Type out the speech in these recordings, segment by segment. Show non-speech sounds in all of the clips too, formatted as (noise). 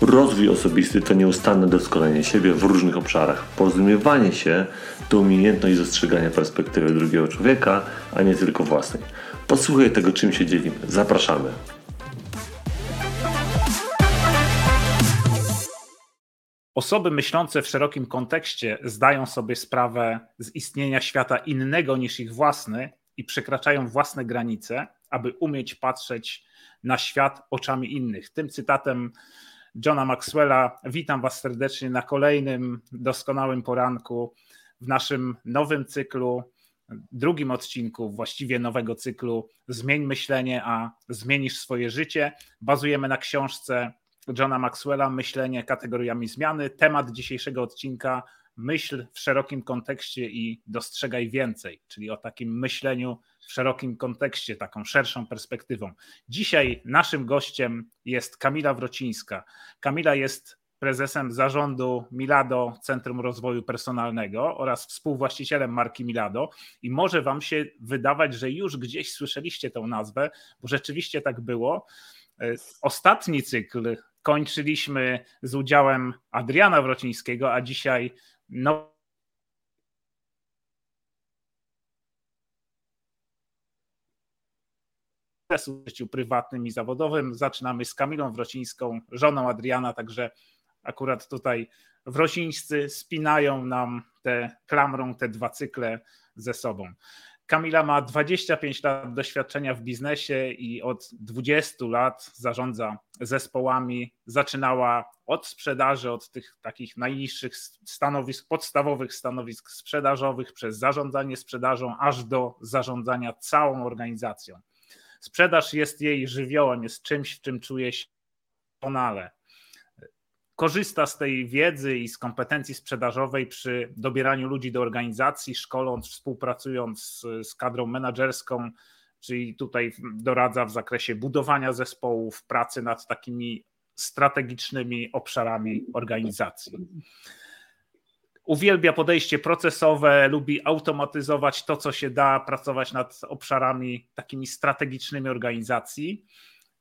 Rozwój osobisty to nieustanne doskonalenie siebie w różnych obszarach. Porozumiewanie się to umiejętność dostrzegania perspektywy drugiego człowieka, a nie tylko własnej. Posłuchaj tego, czym się dzielimy. Zapraszamy. Osoby myślące w szerokim kontekście zdają sobie sprawę z istnienia świata innego niż ich własny i przekraczają własne granice, aby umieć patrzeć na świat oczami innych. Tym cytatem Johna Maxwella witam Was serdecznie na kolejnym doskonałym poranku w naszym nowym cyklu, drugim odcinku właściwie nowego cyklu Zmień myślenie, a zmienisz swoje życie. Bazujemy na książce Johna Maxwella Myślenie kategoriami zmiany. Temat dzisiejszego odcinka myśl w szerokim kontekście i dostrzegaj więcej, czyli o takim myśleniu w szerokim kontekście, taką szerszą perspektywą. Dzisiaj naszym gościem jest Kamila Wrocińska. Kamila jest prezesem zarządu Milado Centrum Rozwoju Personalnego oraz współwłaścicielem marki Milado i może wam się wydawać, że już gdzieś słyszeliście tę nazwę, bo rzeczywiście tak było. Ostatni cykl kończyliśmy z udziałem Adriana Wrocińskiego, a dzisiaj no w życiu prywatnym i zawodowym. Zaczynamy z Kamilą Wrocińską, żoną Adriana, także akurat tutaj Wrocińscy spinają nam te klamrą te dwa cykle ze sobą. Kamila ma 25 lat doświadczenia w biznesie i od 20 lat zarządza zespołami. Zaczynała od sprzedaży, od tych takich najniższych stanowisk, podstawowych stanowisk sprzedażowych, przez zarządzanie sprzedażą, aż do zarządzania całą organizacją. Sprzedaż jest jej żywiołem, jest czymś, w czym czuje się doskonale korzysta z tej wiedzy i z kompetencji sprzedażowej przy dobieraniu ludzi do organizacji, szkoląc, współpracując z, z kadrą menedżerską, czyli tutaj doradza w zakresie budowania zespołów, pracy nad takimi strategicznymi obszarami organizacji. Uwielbia podejście procesowe, lubi automatyzować to, co się da, pracować nad obszarami takimi strategicznymi organizacji.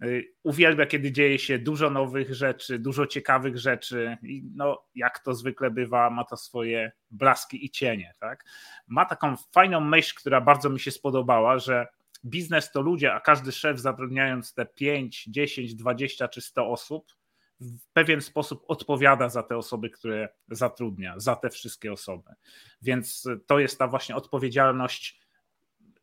Y, uwielbia, kiedy dzieje się dużo nowych rzeczy, dużo ciekawych rzeczy. I no, jak to zwykle bywa, ma to swoje blaski i cienie. Tak? Ma taką fajną myśl, która bardzo mi się spodobała, że biznes to ludzie, a każdy szef zatrudniając te 5, 10, 20 czy 100 osób, w pewien sposób odpowiada za te osoby, które zatrudnia, za te wszystkie osoby. Więc to jest ta właśnie odpowiedzialność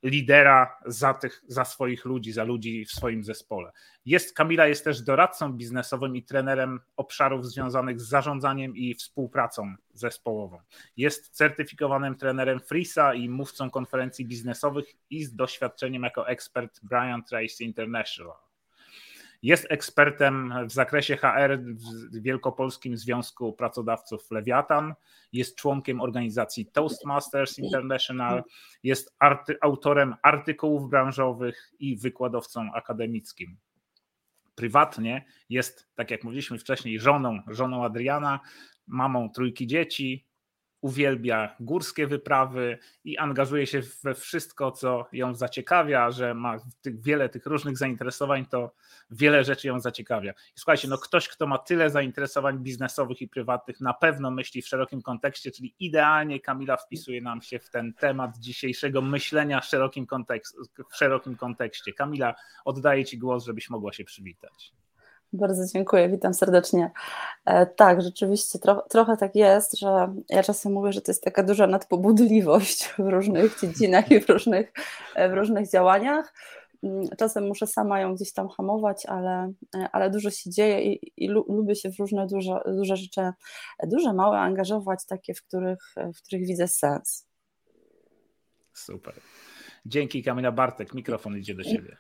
lidera za, tych, za swoich ludzi, za ludzi w swoim zespole. Jest, Kamila jest też doradcą biznesowym i trenerem obszarów związanych z zarządzaniem i współpracą zespołową. Jest certyfikowanym trenerem Frisa i mówcą konferencji biznesowych i z doświadczeniem jako ekspert Brian Tracy International. Jest ekspertem w zakresie HR w Wielkopolskim Związku Pracodawców Lewiatan, jest członkiem organizacji Toastmasters International, jest arty, autorem artykułów branżowych i wykładowcą akademickim. Prywatnie jest, tak jak mówiliśmy wcześniej, żoną, żoną Adriana, mamą trójki dzieci, uwielbia górskie wyprawy i angażuje się we wszystko, co ją zaciekawia, że ma tych, wiele tych różnych zainteresowań, to wiele rzeczy ją zaciekawia. I słuchajcie, no ktoś, kto ma tyle zainteresowań biznesowych i prywatnych, na pewno myśli w szerokim kontekście, czyli idealnie Kamila wpisuje nam się w ten temat dzisiejszego myślenia w szerokim, kontekst, w szerokim kontekście. Kamila, oddaję Ci głos, żebyś mogła się przywitać. Bardzo dziękuję, witam serdecznie. E, tak, rzeczywiście tro, trochę tak jest, że ja czasem mówię, że to jest taka duża nadpobudliwość w różnych dziedzinach i w różnych, e, w różnych działaniach. Mm, czasem muszę sama ją gdzieś tam hamować, ale, e, ale dużo się dzieje i, i lubię się w różne duże, duże rzeczy, duże, małe angażować, takie, w których, w których widzę sens. Super. Dzięki Kamila Bartek, mikrofon idzie do Ciebie.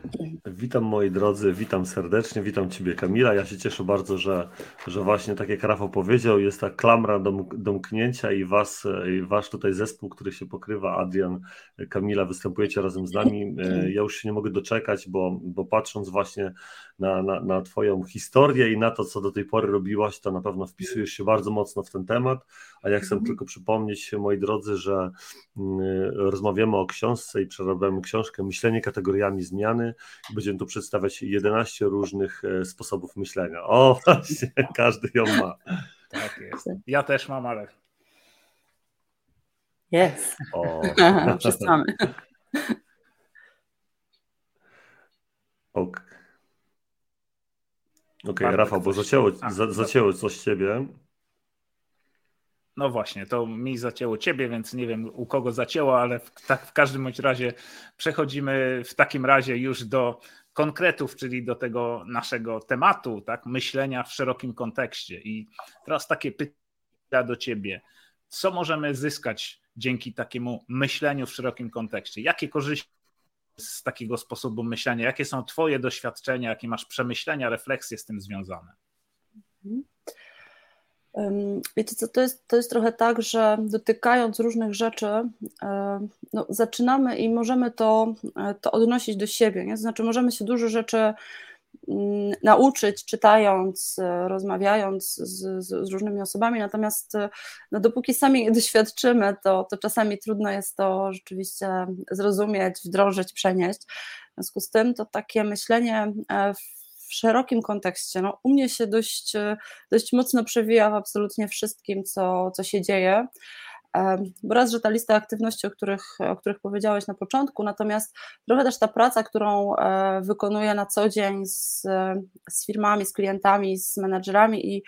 Witam moi drodzy, witam serdecznie, witam Ciebie Kamila. Ja się cieszę bardzo, że, że właśnie tak jak Rafał powiedział, jest ta klamra dom, domknięcia i was, i wasz tutaj zespół, który się pokrywa, Adrian, Kamila, występujecie razem z nami. Ja już się nie mogę doczekać, bo, bo patrząc właśnie na, na, na Twoją historię i na to, co do tej pory robiłaś, to na pewno wpisujesz się bardzo mocno w ten temat. A ja chcę mhm. tylko przypomnieć, moi drodzy, że mm, rozmawiamy o książce i przerabiamy książkę Myślenie kategoriami zmiany i będziemy tu przedstawiać 11 różnych e, sposobów myślenia. O, (laughs) właśnie, każdy ją ma. Tak jest. Ja też mam, ale. Jest. O. Wszyscy mamy. (laughs) Ok. Okej, okay, Rafał, bo zacięło, za, zacięło coś ciebie. No właśnie, to mi zacięło ciebie, więc nie wiem u kogo zacięło, ale w, tak, w każdym bądź razie przechodzimy w takim razie już do konkretów, czyli do tego naszego tematu, tak, myślenia w szerokim kontekście. I teraz takie pytania do ciebie. Co możemy zyskać dzięki takiemu myśleniu w szerokim kontekście? Jakie korzyści z takiego sposobu myślenia? Jakie są Twoje doświadczenia, jakie masz przemyślenia, refleksje z tym związane? Mhm. Wiecie co, to jest, to jest trochę tak, że dotykając różnych rzeczy, no, zaczynamy i możemy to, e, to odnosić do siebie. Nie? Znaczy, możemy się dużo rzeczy nauczyć, czytając, e, rozmawiając z, z, różnymi osobami, natomiast e, no, dopóki sami nie doświadczymy, to, to czasami trudno jest to rzeczywiście zrozumieć, wdrożyć, przenieść. W związku z tym to takie myślenie w w szerokim kontekście. No, u mnie się dość, e, dość mocno przewija w absolutnie wszystkim, co, co się dzieje. Bo raz, że ta lista aktywności, o których, o których powiedziałeś na początku, natomiast trochę też ta praca, którą e, wykonuję na co dzień z, z firmami, z klientami, z menedżerami i,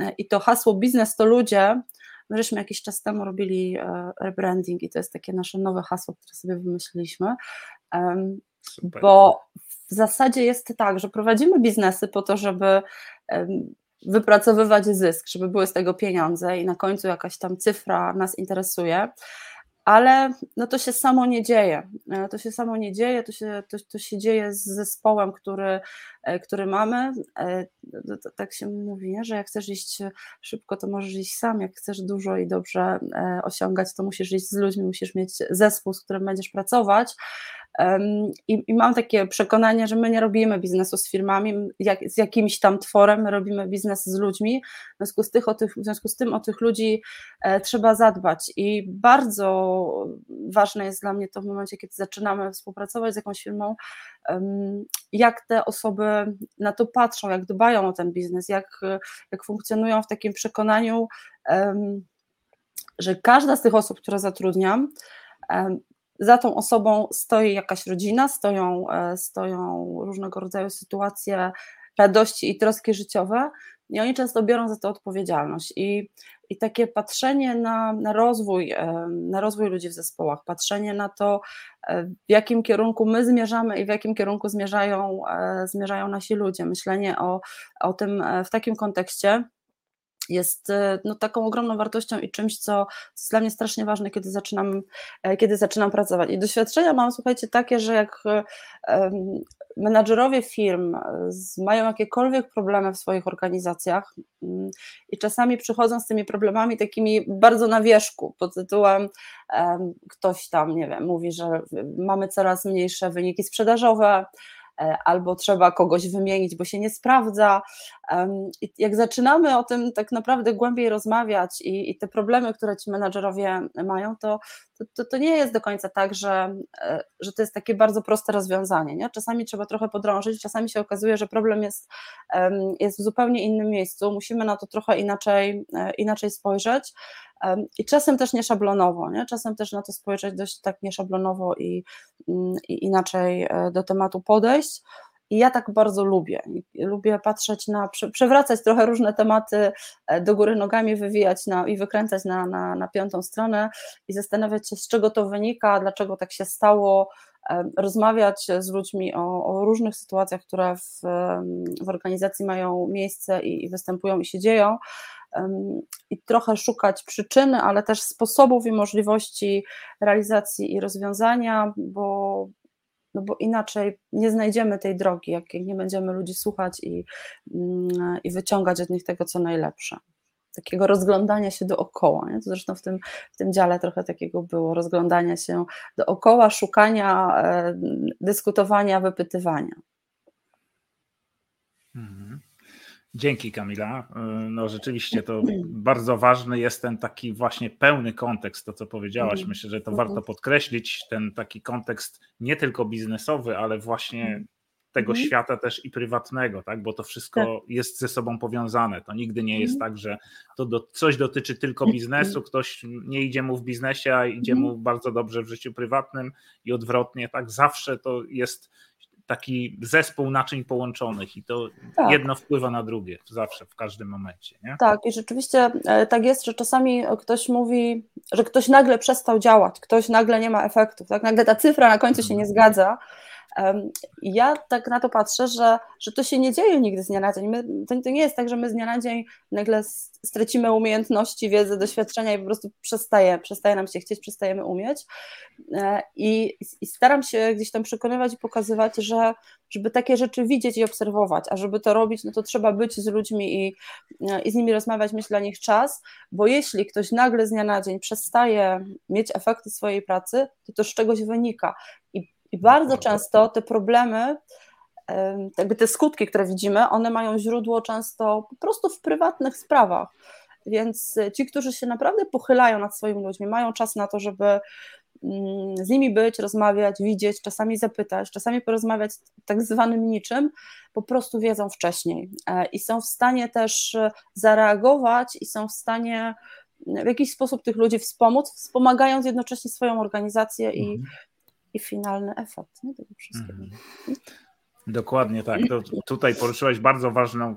e, i to hasło biznes to ludzie, My żeśmy jakiś czas temu robili rebranding i to jest takie nasze nowe hasło, które sobie wymyśliliśmy. Super. Bo w zasadzie jest tak, że prowadzimy biznesy po to, żeby wypracowywać zysk, żeby były z tego pieniądze i na końcu jakaś tam cyfra nas interesuje, ale no to się samo nie dzieje. E, to się samo nie dzieje, to się, to, to się dzieje z zespołem, który, e, który mamy. E, tak się mówi, nie? że jak chcesz iść szybko, to możesz iść sam, jak chcesz dużo i dobrze osiągać, to musisz iść z ludźmi, musisz mieć zespół, z którym będziesz pracować. I, I, mam takie przekonanie, że my nie robimy biznesu z firmami, jak, z jakimś tam tworem, my robimy biznes z ludźmi. W związku z, tych, o tych, w związku z tym o tych ludzi e, trzeba zadbać. I bardzo ważne jest dla mnie to w momencie, kiedy zaczynamy współpracować z jakąś firmą, jak te osoby na to patrzą, jak dbają o ten biznes, jak, jak funkcjonują w takim przekonaniu, że każda z tych osób, które zatrudniam, za tą osobą stoi jakaś rodzina, stoją, e, stoją różnego rodzaju sytuacje radości i troski życiowe i oni często biorą za to odpowiedzialność. I, i takie patrzenie na, na, rozwój, e, na rozwój ludzi w zespołach, patrzenie na to, e, w jakim kierunku my zmierzamy i w jakim kierunku zmierzają, zmierzają nasi ludzie, myślenie o, o tym w takim kontekście jest e, no, taką ogromną wartością i czymś, co, jest dla mnie strasznie ważne, kiedy zaczynam, e, kiedy zaczynam pracować. I doświadczenia mam, słuchajcie, takie, że jak um, menadżerowie firm mają jakiekolwiek problemy w swoich organizacjach um, i czasami przychodzą z tymi problemami takimi bardzo na wierzchu, pod tytułem ktoś tam, nie wiem, mówi, że mamy coraz mniejsze wyniki sprzedażowe, E, albo trzeba kogoś wymienić, bo się nie sprawdza. Jak zaczynamy o tym tak naprawdę głębiej rozmawiać i, i te problemy, które ci menadżerowie mają, to, to, to, nie jest do końca tak, że, e, że to jest takie bardzo proste rozwiązanie. Nie? Czasami trzeba trochę podrążyć, czasami się okazuje, że problem jest, jest w zupełnie innym miejscu, musimy na to trochę inaczej, e, inaczej spojrzeć. I czasem też nieszablonowo, nie? czasem też na to spojrzeć dość tak nieszablonowo i, mm, i inaczej e, do tematu podejść. I ja tak bardzo lubię. Lubię patrzeć na, przewracać trochę różne tematy e, do góry nogami, wywijać na, i wykręcać na, na, na piątą stronę i zastanawiać się, z czego to wynika, dlaczego tak się stało, rozmawiać z ludźmi o, o różnych sytuacjach, które w, w organizacji mają miejsce i, i występują i się dzieją i trochę szukać przyczyny, ale też sposobów i możliwości realizacji i rozwiązania, bo, no bo inaczej nie znajdziemy tej drogi, jak nie będziemy ludzi słuchać i, mm, i wyciągać od nich tego, co najlepsze takiego rozglądania się dookoła. Nie? To zresztą w tym, w tym dziale trochę takiego było, rozglądania się dookoła, szukania, e, dyskutowania, wypytywania. Mhm. Dzięki Kamila. E, no rzeczywiście to bardzo ważny jest ten taki właśnie pełny kontekst, to co powiedziałaś. Mhm. Myślę, że to warto mhm. podkreślić, ten taki kontekst nie tylko biznesowy, ale właśnie tego mhm. świata też i prywatnego, tak? bo to wszystko tak. jest ze sobą powiązane. To nigdy nie jest tak, że to do, coś dotyczy tylko biznesu, ktoś nie idzie mu w biznesie, a idzie mu bardzo dobrze w życiu prywatnym i odwrotnie. Tak, zawsze to jest taki zespół naczyń połączonych i to tak. jedno wpływa na drugie zawsze, w każdym momencie. Nie? Tak, i rzeczywiście e, tak jest, że czasami ktoś mówi, że ktoś nagle przestał działać, ktoś nagle nie ma efektów, tak? nagle ta cyfra na końcu się nie zgadza ja tak na to patrzę, że, że to się nie dzieje nigdy z dnia na dzień. My, to, to nie jest tak, że my z dnia na dzień nagle stracimy umiejętności, wiedzę, doświadczenia i po prostu przestaje, przestaje nam się chcieć, przestajemy umieć. E, I, I, staram się gdzieś tam przekonywać i pokazywać, że żeby takie rzeczy widzieć i obserwować, a żeby to robić, no to trzeba być z ludźmi i, e, i z nimi rozmawiać, mieć dla nich czas, bo jeśli ktoś nagle z dnia na dzień przestaje mieć efekty swojej pracy, to to z czegoś wynika. I i bardzo często te problemy, jakby te skutki, które widzimy, one mają źródło często po prostu w prywatnych sprawach. Więc ci, którzy się naprawdę pochylają nad swoimi ludźmi, mają czas na to, żeby mm, z nimi być, rozmawiać, widzieć, czasami zapytać, czasami porozmawiać tak zwanym niczym, po prostu wiedzą wcześniej. E, i są w stanie też zareagować i są w stanie w jakiś sposób tych ludzi wspomóc, wspomagając jednocześnie swoją organizację i, mhm i finalny efekt nie, tego wszystkiego. Mhm. Dokładnie tak. To tutaj poruszyłeś bardzo, ważną,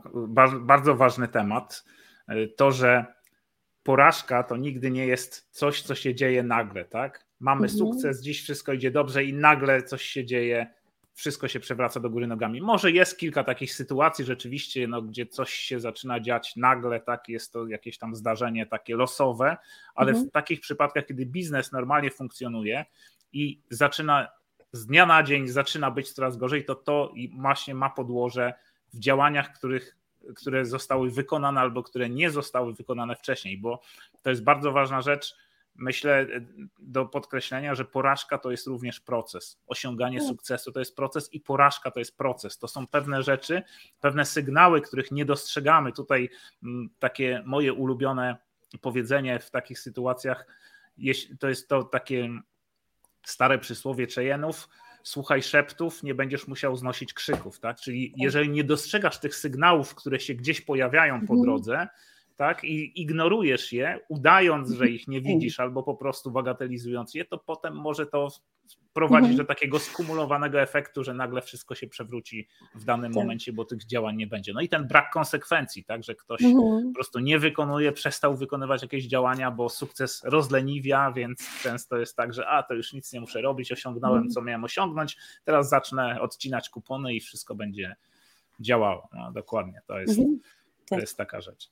bardzo ważny temat. To, że porażka to nigdy nie jest coś, co się dzieje nagle, tak? Mamy mhm. sukces, dziś wszystko idzie dobrze i nagle coś się dzieje, wszystko się przewraca do góry nogami. Może jest kilka takich sytuacji rzeczywiście, no, gdzie coś się zaczyna dziać nagle, tak, jest to jakieś tam zdarzenie takie losowe, ale mhm. w takich przypadkach, kiedy biznes normalnie funkcjonuje, i zaczyna z dnia na dzień zaczyna być coraz gorzej, to to właśnie ma podłoże w działaniach, których, które zostały wykonane albo które nie zostały wykonane wcześniej, bo to jest bardzo ważna rzecz. Myślę do podkreślenia, że porażka to jest również proces. Osiąganie mm. sukcesu to jest proces i porażka to jest proces. To są pewne rzeczy, pewne sygnały, których nie dostrzegamy. Tutaj mm, takie moje ulubione powiedzenie w takich sytuacjach to jest to takie stare przysłowie Cheyenne'ów, słuchaj szeptów, nie będziesz musiał znosić krzyków, tak? Czyli jeżeli nie dostrzegasz tych sygnałów, które się gdzieś pojawiają po mhm. drodze, tak, i ignorujesz je, udając, że ich nie widzisz, albo po prostu bagatelizując je, to potem może to prowadzić do takiego skumulowanego efektu, że nagle wszystko się przewróci w danym tak. momencie, bo tych działań nie będzie. No i ten brak konsekwencji, tak, że ktoś mhm. po prostu nie wykonuje, przestał wykonywać jakieś działania, bo sukces rozleniwia, więc często jest tak, że a to już nic nie muszę robić, osiągnąłem mhm. co miałem osiągnąć, teraz zacznę odcinać kupony i wszystko będzie działało. No, dokładnie, to jest, mhm. to tak. jest taka rzecz.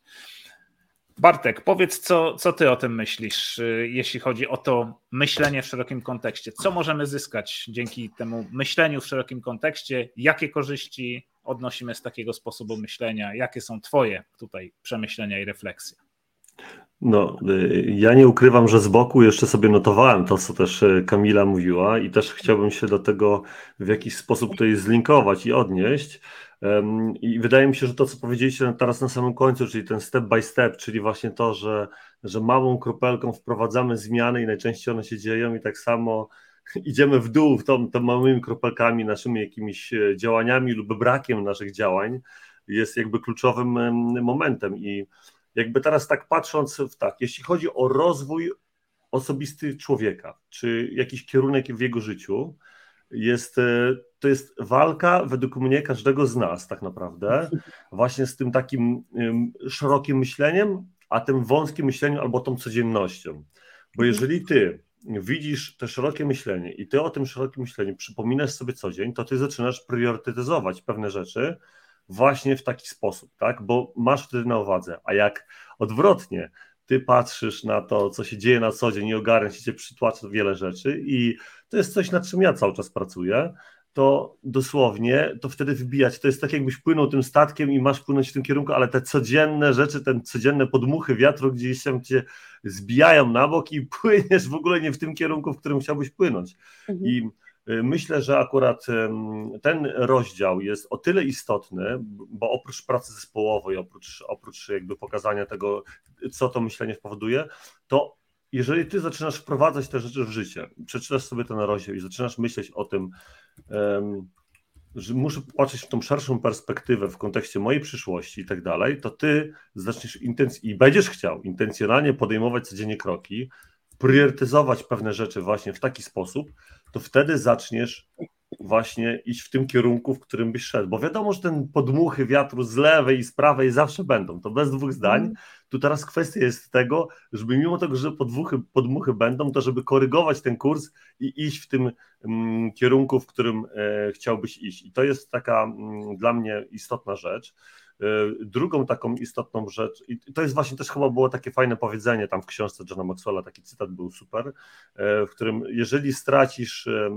Bartek, powiedz, co, co ty o tym myślisz, y, jeśli chodzi o to myślenie w szerokim kontekście. Co możemy zyskać dzięki temu myśleniu w szerokim kontekście? Jakie korzyści odnosimy z takiego sposobu myślenia? Jakie są Twoje tutaj przemyślenia i refleksje? No, y, ja nie ukrywam, że z boku jeszcze sobie notowałem to, co też y, Kamila mówiła, i też chciałbym się do tego w jakiś sposób tutaj zlinkować i odnieść. I wydaje mi się, że to, co powiedzieliście teraz na samym końcu, czyli ten step by step, czyli właśnie to, że, że małą kropelką wprowadzamy zmiany i najczęściej one się dzieją, i tak samo (laughs) idziemy w dół tą, tą małymi kropelkami, naszymi jakimiś e, działaniami lub brakiem naszych działań, jest jakby kluczowym momentem. I jakby teraz tak patrząc w tak, jeśli chodzi o rozwój osobisty człowieka, czy jakiś kierunek w jego życiu, jest, e, to jest walka według mnie każdego z nas tak naprawdę, właśnie z tym takim szerokim myśleniem, a tym wąskim myśleniem albo tą codziennością. Bo jeżeli ty widzisz to szerokie myślenie i ty o tym szerokim myśleniu przypominasz sobie co dzień, to ty zaczynasz priorytetyzować pewne rzeczy, właśnie w taki sposób, tak? Bo masz wtedy na uwadze, a jak odwrotnie, ty patrzysz na to, co się dzieje na co dzień i ogarniasz, cię przytłacza wiele rzeczy i to jest coś, nad czym ja cały czas pracuję, to dosłownie, to wtedy wybijać, to jest tak jakbyś płynął tym statkiem i masz płynąć w tym kierunku, ale te codzienne rzeczy, te codzienne podmuchy wiatru gdzieś tam cię zbijają na bok i (laughs) płyniesz w ogóle nie w tym kierunku, w którym chciałbyś płynąć. Mhm. I y, myślę, że akurat ten rozdział jest o tyle istotny, bo oprócz pracy zespołowej, oprócz, oprócz jakby pokazania tego, co to myślenie powoduje, to jeżeli ty zaczynasz wprowadzać te rzeczy w życie, przeczytasz sobie ten rozdział i zaczynasz myśleć o tym, um, że muszę patrzeć w tą szerszą perspektywę w kontekście mojej przyszłości i tak dalej, to ty zaczniesz intenc- i będziesz chciał intencjonalnie podejmować codziennie kroki, priorytetyzować pewne rzeczy właśnie w taki sposób, to wtedy zaczniesz właśnie iść w tym kierunku, w którym byś szedł. Bo wiadomo, że ten podmuchy wiatru z lewej i z prawej zawsze będą, to bez dwóch zdań. Mm. Tu teraz kwestia jest tego, żeby mimo tego, że podmuchy, podmuchy będą, to żeby korygować ten kurs i iść w tym mm, kierunku, w którym e, chciałbyś iść. I to jest taka mm, dla mnie istotna rzecz. E, drugą taką istotną rzecz, i to jest właśnie też chyba było takie fajne powiedzenie tam w książce Johna Maxwella, taki cytat był super, e, w którym jeżeli stracisz e,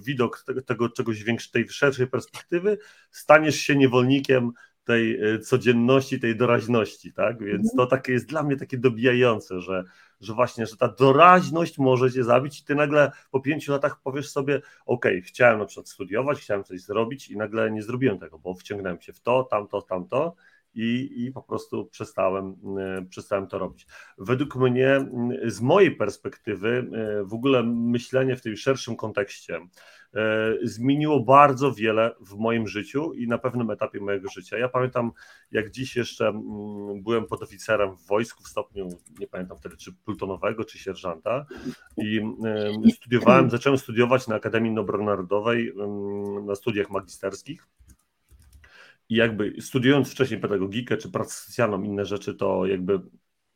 widok tego, tego czegoś większej, tej szerszej perspektywy, staniesz się niewolnikiem tej codzienności, tej doraźności, tak? Więc mhm. to takie jest dla mnie takie dobijające, że że właśnie, że ta doraźność może cię zabić i ty nagle po pięciu latach powiesz sobie, ok, chciałem na przykład studiować, chciałem coś zrobić i nagle nie zrobiłem tego, bo wciągnąłem się w to, tamto, tamto i, i po prostu przestałem, e, przestałem to robić. Według mnie, z mojej perspektywy, e, w ogóle myślenie w tym szerszym kontekście zmieniło bardzo wiele w moim życiu i na pewnym etapie mojego życia. Ja pamiętam, jak dziś jeszcze byłem podoficerem w wojsku w stopniu, nie pamiętam wtedy, czy plutonowego, czy sierżanta i studiowałem, (clears throat) zacząłem studiować na Akademii Obrony Narodowej na studiach magisterskich i jakby studiując wcześniej pedagogikę czy pracę socjalną, inne rzeczy, to jakby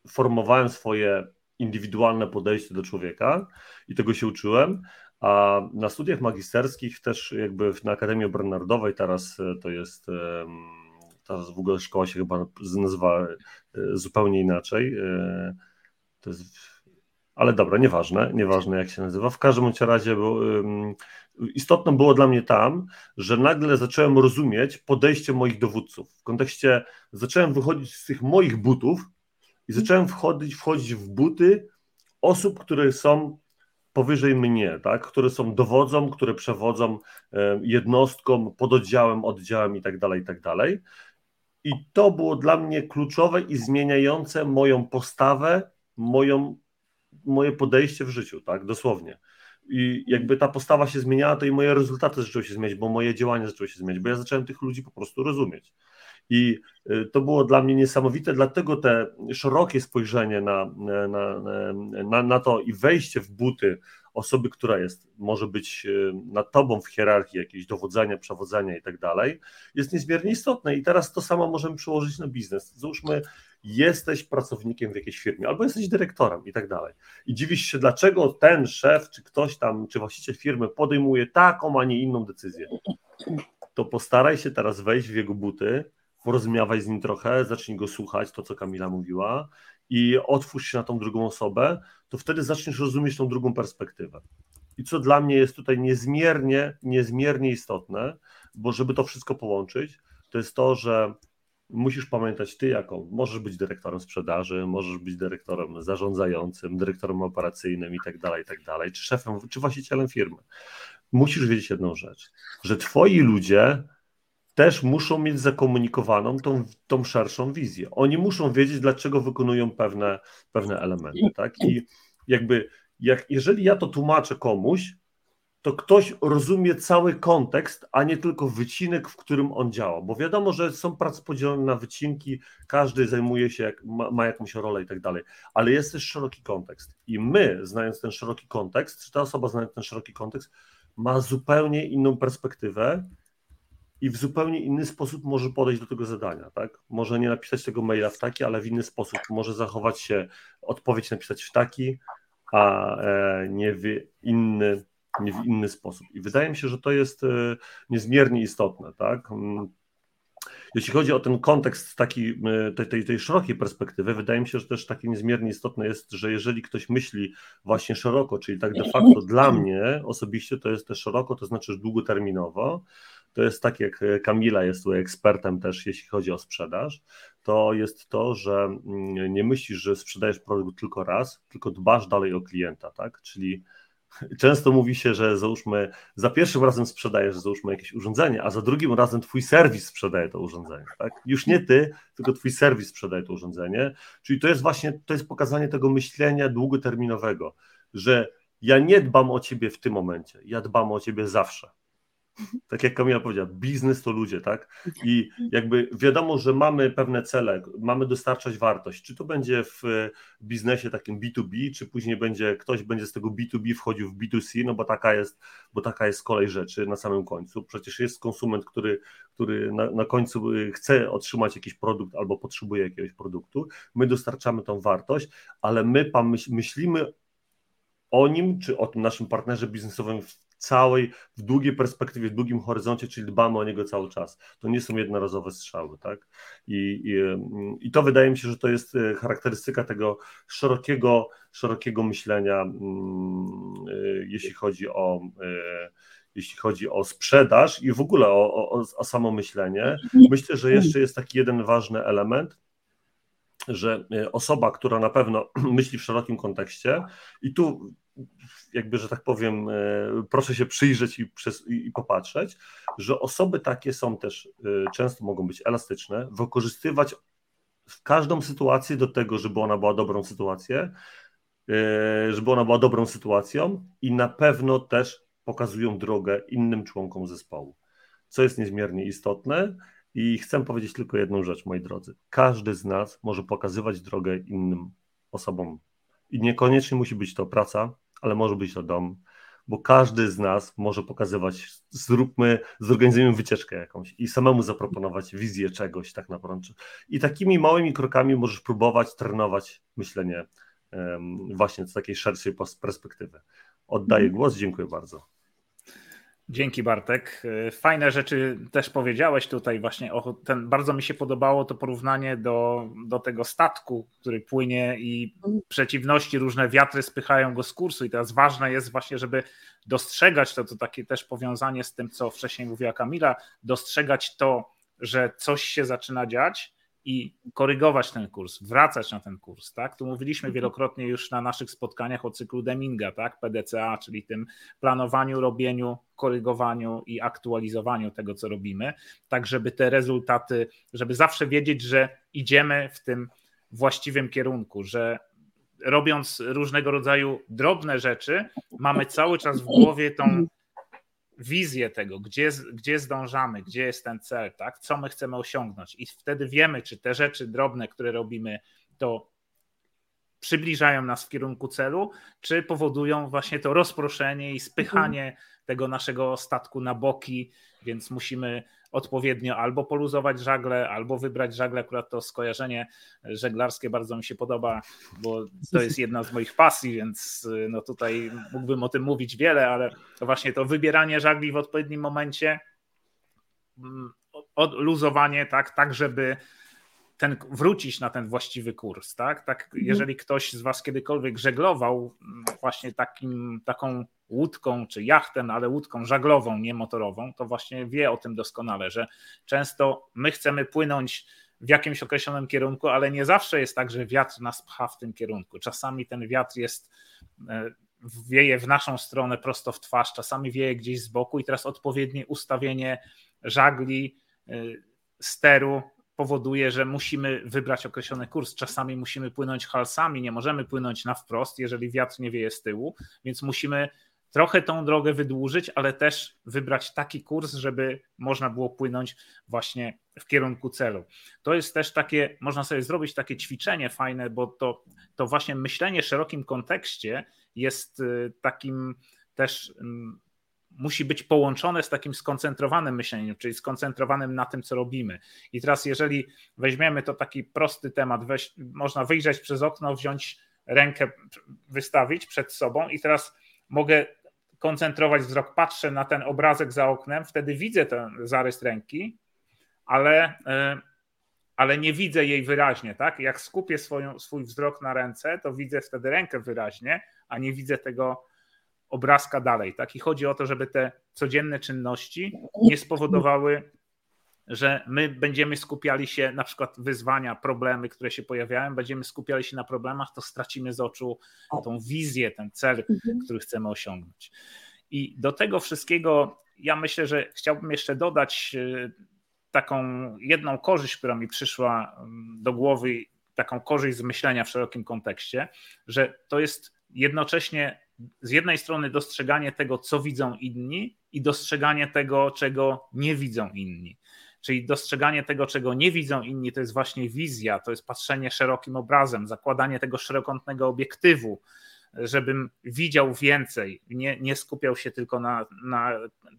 formowałem swoje indywidualne podejście do człowieka i tego się uczyłem. A na studiach magisterskich też jakby na Akademii Obrony teraz e, to jest teraz w ogóle szkoła się chyba nazywa e, zupełnie inaczej. E, to jest ale dobra, nieważne, nieważne jak się nazywa. W każdym razie bo, istotne było dla mnie tam, że nagle zacząłem rozumieć podejście moich dowódców. W kontekście zacząłem wychodzić z tych moich butów i zacząłem wchodzić, wchodzić w buty osób, które są powyżej mnie, tak? które są dowodzą, które przewodzą jednostką, pododdziałem, oddziałem i tak dalej, i tak dalej. I to było dla mnie kluczowe i zmieniające moją postawę, moją, moje podejście w życiu, tak, dosłownie i jakby ta postawa się zmieniała, to i moje rezultaty zaczęły się zmieniać, bo moje działania zaczęły się zmieniać, bo ja zacząłem tych ludzi po prostu rozumieć. I y, to było dla mnie niesamowite, dlatego te szerokie spojrzenie na, na, na, na to i wejście w buty osoby, która jest, może być y, nad tobą w hierarchii jakiegoś dowodzenia, przewodzenia i tak dalej, jest niezmiernie istotne. I teraz to samo możemy przełożyć na biznes. Załóżmy, jesteś pracownikiem w jakiejś firmie, albo jesteś dyrektorem i tak dalej. I dziwisz się, dlaczego ten szef, czy ktoś tam, czy właściciel firmy podejmuje taką, a nie inną decyzję. To postaraj się teraz wejść w jego buty, porozmawiaj z nim trochę, zacznij go słuchać, to co Kamila mówiła, i otwórz się na tą drugą osobę, to wtedy zaczniesz rozumieć tą drugą perspektywę. I co dla mnie jest tutaj niezmiernie, niezmiernie istotne, bo żeby to wszystko połączyć, to jest to, że musisz pamiętać ty jaką. Możesz być dyrektorem sprzedaży, możesz być dyrektorem zarządzającym, dyrektorem operacyjnym i tak dalej, i tak dalej, czy szefem, czy właścicielem firmy. Musisz wiedzieć jedną rzecz, że twoi ludzie też muszą mieć zakomunikowaną tą, tą szerszą wizję. Oni muszą wiedzieć, dlaczego wykonują pewne, pewne elementy, tak? I jakby, jak, jeżeli ja to tłumaczę komuś, to ktoś rozumie cały kontekst, a nie tylko wycinek, w którym on działa. Bo wiadomo, że są prace podzielone na wycinki, każdy zajmuje się, ma, ma jakąś rolę i tak dalej, ale jest też szeroki kontekst. I my, znając ten szeroki kontekst, czy ta osoba, znając ten szeroki kontekst, ma zupełnie inną perspektywę i w zupełnie inny sposób może podejść do tego zadania, tak? Może nie napisać tego maila w taki, ale w inny sposób. Może zachować się, odpowiedź napisać w taki, a e, nie w inny nie w inny sposób. I wydaje mi się, że to jest e, niezmiernie istotne, tak? Mm, jeśli chodzi o ten kontekst taki, tej, tej, tej szerokiej perspektywy, wydaje mi się, że też takie niezmiernie istotne jest, że jeżeli ktoś myśli właśnie szeroko, czyli tak de facto dla mnie osobiście to jest też szeroko, to znaczy długoterminowo, to jest tak jak Kamila jest tu ekspertem też, jeśli chodzi o sprzedaż, to jest to, że mm, nie myślisz, że sprzedajesz produkt tylko raz, tylko dbasz dalej o klienta, tak? Czyli (laughs) Często mówi się, że załóżmy, za pierwszym razem sprzedajesz załóżmy jakieś urządzenie, a za drugim razem twój serwis sprzedaje to urządzenie. Tak? Już nie ty, tylko twój serwis sprzedaje to urządzenie. Czyli to jest właśnie, to jest pokazanie tego myślenia długoterminowego, że ja nie dbam o ciebie w tym momencie, ja dbam o ciebie zawsze. Tak jak Kamila powiedziała, biznes to ludzie, tak? I jakby wiadomo, że mamy pewne cele, mamy dostarczać wartość. Czy to będzie w biznesie takim B2B, czy później będzie ktoś będzie z tego B2B wchodził w B2C, no bo taka jest, bo taka jest kolej rzeczy na samym końcu. Przecież jest konsument, który, który na, na końcu y, chce otrzymać jakiś produkt albo potrzebuje jakiegoś produktu. My dostarczamy tą wartość, ale my myślimy o nim, czy o tym naszym partnerze biznesowym w całej, w długiej perspektywie, w długim horyzoncie, czyli dbamy o niego cały czas. To nie są jednorazowe strzały, tak? I, i, i to wydaje mi się, że to jest e, charakterystyka tego szerokiego, szerokiego myślenia, mm, e, jeśli chodzi o e, jeśli chodzi o sprzedaż i w ogóle o, o, o samo myślenie. Myślę, że jeszcze jest taki jeden ważny element, że osoba, która na pewno (clears throat) myśli w szerokim kontekście, i tu jakby, że tak powiem, e, proszę się przyjrzeć i, przez, i, popatrzeć, że osoby takie są też, e, często mogą być elastyczne, wykorzystywać w każdą sytuację do tego, żeby ona była dobrą sytuacją, e, żeby ona była dobrą sytuacją i na pewno też pokazują drogę innym członkom zespołu, co jest niezmiernie istotne i chcę powiedzieć tylko jedną rzecz, moi drodzy. Każdy z nas może pokazywać drogę innym osobom i niekoniecznie musi być to praca, ale może być to dom, bo każdy z nas może pokazywać, zróbmy, zorganizujemy wycieczkę jakąś i samemu zaproponować wizję czegoś tak naprawdę. I takimi małymi krokami możesz próbować trenować myślenie um, właśnie z takiej szerszej perspektywy. Oddaję mhm. głos, dziękuję bardzo. Dzięki Bartek. Fajne rzeczy też powiedziałeś tutaj właśnie. O ten, bardzo mi się podobało to porównanie do, do tego statku, który płynie i przeciwności, różne wiatry spychają go z kursu i teraz ważne jest właśnie, żeby dostrzegać to, to takie też powiązanie z tym, co wcześniej mówiła Kamila, dostrzegać to, że coś się zaczyna dziać i korygować ten kurs, wracać na ten kurs, tak? Tu mówiliśmy mhm. wielokrotnie już na naszych spotkaniach o cyklu Deminga, tak? PDCA, czyli tym planowaniu, robieniu, korygowaniu i aktualizowaniu tego, co robimy, tak żeby te rezultaty, żeby zawsze wiedzieć, że idziemy w tym właściwym kierunku, że robiąc różnego rodzaju drobne rzeczy, mamy cały czas w głowie tą wizję tego, gdzie, gdzie zdążamy, gdzie jest ten cel, tak? co my chcemy osiągnąć. I wtedy wiemy, czy te rzeczy drobne, które robimy, to przybliżają nas w kierunku celu, czy powodują właśnie to rozproszenie i spychanie mhm. tego naszego statku na boki, więc musimy odpowiednio albo poluzować żagle, albo wybrać żagle. Akurat to skojarzenie żeglarskie bardzo mi się podoba, bo to jest jedna z moich pasji, więc no tutaj mógłbym o tym mówić wiele, ale właśnie to wybieranie żagli w odpowiednim momencie, mm, odluzowanie, tak, tak żeby ten, wrócić na ten właściwy kurs, tak? tak mhm. jeżeli ktoś z Was kiedykolwiek żeglował mm, właśnie takim, taką łódką czy jachtem, ale łódką żaglową, nie motorową, to właśnie wie o tym doskonale, że często my chcemy płynąć w jakimś określonym kierunku, ale nie zawsze jest tak, że wiatr nas pcha w tym kierunku. Czasami ten wiatr jest e, wieje w naszą stronę prosto w twarz, czasami wieje gdzieś z boku i teraz odpowiednie ustawienie żagli, e, steru powoduje, że musimy wybrać określony kurs. Czasami musimy płynąć halsami, nie możemy płynąć na wprost, jeżeli wiatr nie wieje z tyłu, więc musimy trochę tą drogę wydłużyć, ale też wybrać taki kurs, żeby można było płynąć właśnie w kierunku celu. To jest też takie, można sobie zrobić takie ćwiczenie fajne, bo to, to właśnie myślenie w szerokim kontekście jest y, takim też mm, musi być połączone z takim skoncentrowanym myśleniem, czyli skoncentrowanym na tym, co robimy. I teraz, jeżeli weźmiemy to taki prosty temat, weź, można wyjrzeć przez okno, wziąć rękę, wystawić przed sobą i teraz mogę koncentrować wzrok, patrzę na ten obrazek za oknem, wtedy widzę ten zarys ręki, ale, ale nie widzę jej wyraźnie, tak? Jak skupię swój wzrok na ręce, to widzę wtedy rękę wyraźnie, a nie widzę tego obrazka dalej, tak? I chodzi o to, żeby te codzienne czynności nie spowodowały że my będziemy skupiali się na przykład wyzwania, problemy, które się pojawiają, będziemy skupiali się na problemach, to stracimy z oczu tą wizję, ten cel, mhm. który chcemy osiągnąć. I do tego wszystkiego ja myślę, że chciałbym jeszcze dodać e, taką jedną korzyść, która mi przyszła mm, do głowy, taką korzyść z myślenia w szerokim kontekście, że to jest jednocześnie z jednej strony dostrzeganie tego, co widzą inni, i dostrzeganie tego, czego nie widzą inni. Czyli dostrzeganie tego, czego nie widzą inni, to jest właśnie wizja, to jest patrzenie szerokim obrazem, zakładanie tego szerokątnego obiektywu, żebym widział więcej, nie, nie skupiał się tylko na, na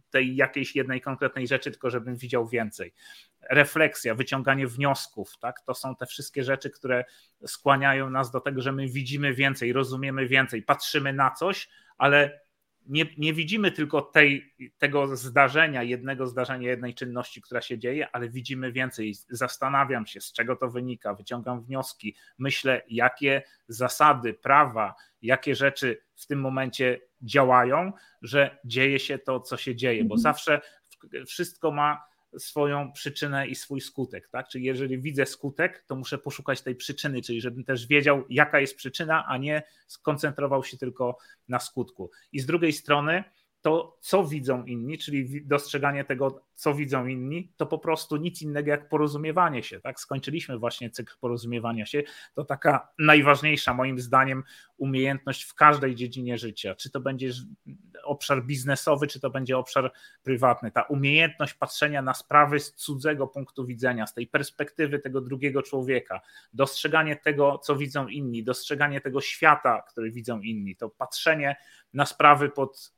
tej jakiejś jednej konkretnej rzeczy, tylko żebym widział więcej. Refleksja, wyciąganie wniosków, tak? to są te wszystkie rzeczy, które skłaniają nas do tego, że my widzimy więcej, rozumiemy więcej, patrzymy na coś, ale nie, nie widzimy tylko tej, tego zdarzenia, jednego zdarzenia, jednej czynności, która się dzieje, ale widzimy więcej. Zastanawiam się, z czego to wynika, wyciągam wnioski, myślę, jakie zasady, prawa, jakie rzeczy w tym momencie działają, że dzieje się to, co się dzieje, bo mhm. zawsze wszystko ma swoją przyczynę i swój skutek. Tak? Czyli jeżeli widzę skutek, to muszę poszukać tej przyczyny, czyli żebym też wiedział, jaka jest przyczyna, a nie skoncentrował się tylko na skutku. I z drugiej strony, to, co widzą inni, czyli dostrzeganie tego, co widzą inni, to po prostu nic innego jak porozumiewanie się. Tak? Skończyliśmy właśnie cykl porozumiewania się. To taka najważniejsza, moim zdaniem, umiejętność w każdej dziedzinie życia. Czy to będzie obszar biznesowy, czy to będzie obszar prywatny. Ta umiejętność patrzenia na sprawy z cudzego punktu widzenia, z tej perspektywy tego drugiego człowieka, dostrzeganie tego, co widzą inni, dostrzeganie tego świata, który widzą inni, to patrzenie na sprawy pod